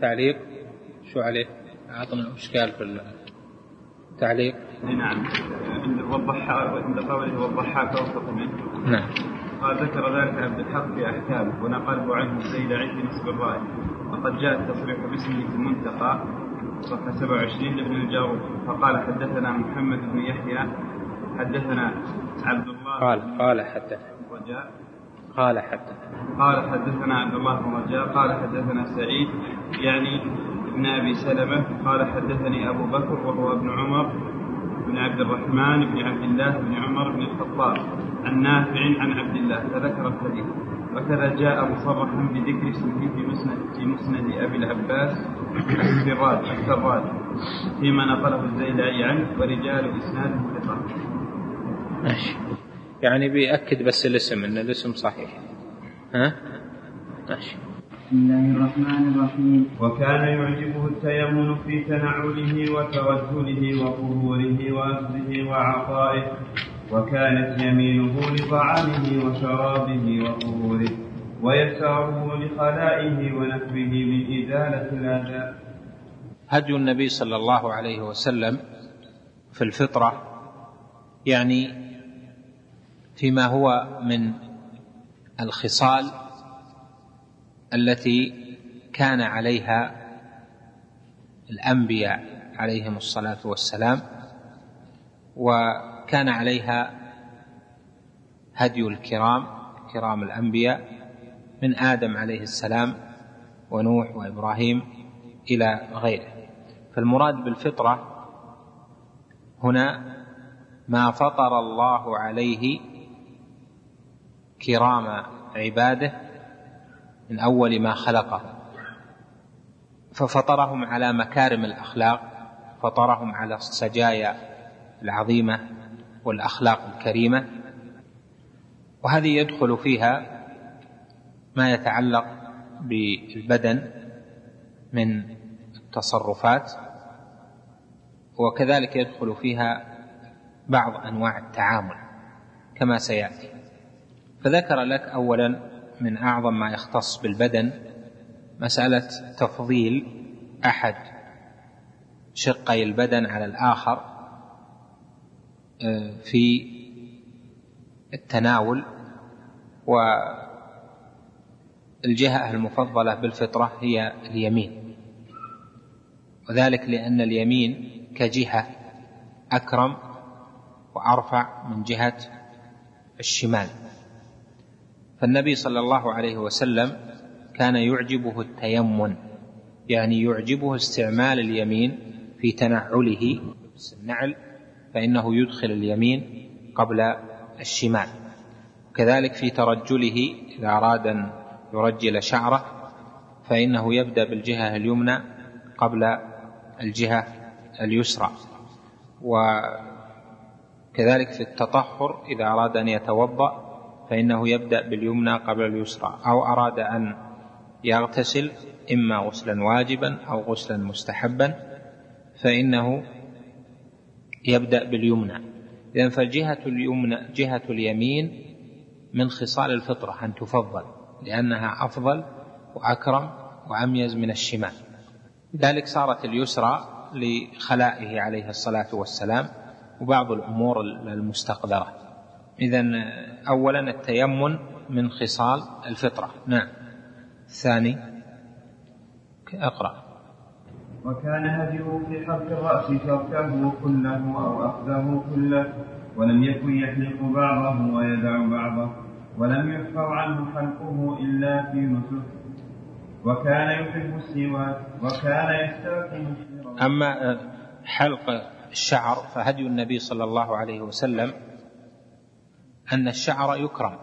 تعليق؟ شو عليه؟ أعطنا إشكال في التعليق.
نعم. عند والضحاك عند قوله والضحاك أوسط منه.
نعم.
قال ذكر ذلك عبد الحق في أحكامه ونقله عنه سيد عيد نصب الرائي وقد جاء التصريح باسمه في المنتقى صفحة 27 لابن الجارود فقال حدثنا محمد بن يحيى حدثنا عبد الله
قال قال حدثنا
رجاء
قال حدثنا
قال حدثنا عبد الله بن رجاء قال حدثنا سعيد. يعني ابن أبي سلمة قال حدثني أبو بكر وهو ابن عمر بن عبد الرحمن بن عبد الله بن عمر بن الخطاب عن نافع عن عبد الله فذكر الحديث. وكذا جاء مصرحا بذكر اسمه في مسند في مسند أبي العباس السراج السراج فيما نقله الزيلعي عنه ورجال إسناده ثقات.
ماشي. يعني بيأكد بس الاسم إن الاسم صحيح. ها؟ ماشي.
بسم الله الرحمن الرحيم. وكان يعجبه التيمم في تنعله وتوسله وقبوله وأخذه وعطائه وكانت يمينه لطعامه وشرابه وقبوله ويساره لخلائه ونحوه من إزالة الأذى.
هدي النبي صلى الله عليه وسلم في الفطرة يعني فيما هو من الخصال التي كان عليها الأنبياء عليهم الصلاة والسلام وكان عليها هدي الكرام كرام الأنبياء من آدم عليه السلام ونوح وإبراهيم إلى غيره. فالمراد بالفطرة هنا ما فطر الله عليه كرام عباده من اول ما خلقه ففطرهم على مكارم الأخلاق فطرهم على السجايا العظيمة والأخلاق الكريمة. وهذه يدخل فيها ما يتعلق بالبدن من التصرفات وكذلك يدخل فيها بعض أنواع التعامل كما سيأتي. فذكر لك اولا من أعظم ما يختص بالبدن مسألة تفضيل أحد شقي البدن على الآخر آه، في التناول والجهة المفضلة بالفطرة هي اليمين. وذلك لأن اليمين كجهة أكرم وأرفع من جهة الشمال. فالنبي صلى الله عليه وسلم كان يعجبه التيمن يعني يعجبه استعمال اليمين في تنعله النعل فإنه يدخل اليمين قبل الشمال. كذلك في ترجله إذا أراد أن يرجل شعره فإنه يبدأ بالجهة اليمنى قبل الجهة اليسرى. وكذلك في التطهر إذا أراد أن يتوضأ فإنه يبدأ باليمنى قبل اليسرى أو أراد أن يغتسل إما غسلا واجبا أو غسلا مستحبا فإنه يبدأ باليمنى. إذا فالجهة اليمنى جهة اليمين من خصال الفطرة أن تفضل لأنها أفضل وأكرم وأميز من الشمال. لذلك صارت اليسرى لخلائه عليه الصلاة والسلام وبعض الأمور المستقدرة إذا أولا التيمن من خصال الفطرة. نعم. الثاني أقرأ.
وكان هديه في حلق الرأس تركه كله أو أخذه كله ولم يكن يحلق بعضه ويدع بعضه ولم يحفظ عنه حلقه إلا في نسك وكان يحب السواك وكان يستاكن
أما حلق الشعر فهدي النبي صلى الله عليه وسلم أن الشعر يكرم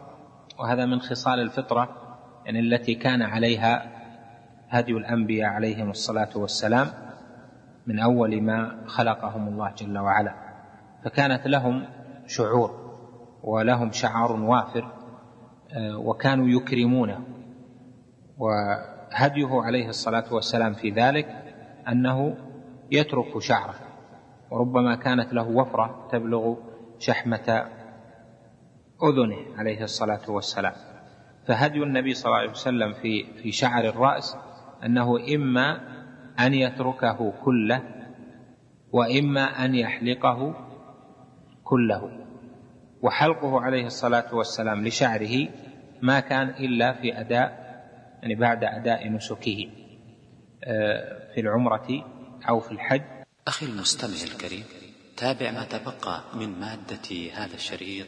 وهذا من خصال الفطرة يعني التي كان عليها هدي الأنبياء عليهم الصلاة والسلام من أول ما خلقهم الله جل وعلا. فكانت لهم شعور ولهم شعار وافر آه، وكانوا يكرمونه. وهديه عليه الصلاة والسلام في ذلك أنه يترك شعره وربما كانت له وفرة تبلغ شحمة أذنه عليه الصلاة والسلام. فهدي النبي صلى الله عليه وسلم في في شعر الرأس أنه إما أن يتركه كله وإما أن يحلقه كله. وحلقه عليه الصلاة والسلام لشعره ما كان إلا في أداء يعني بعد أداء نسكه آه، في العمرة أو في الحج.
أخي المستمع الكريم تابع ما تبقى من مادة هذا الشريط.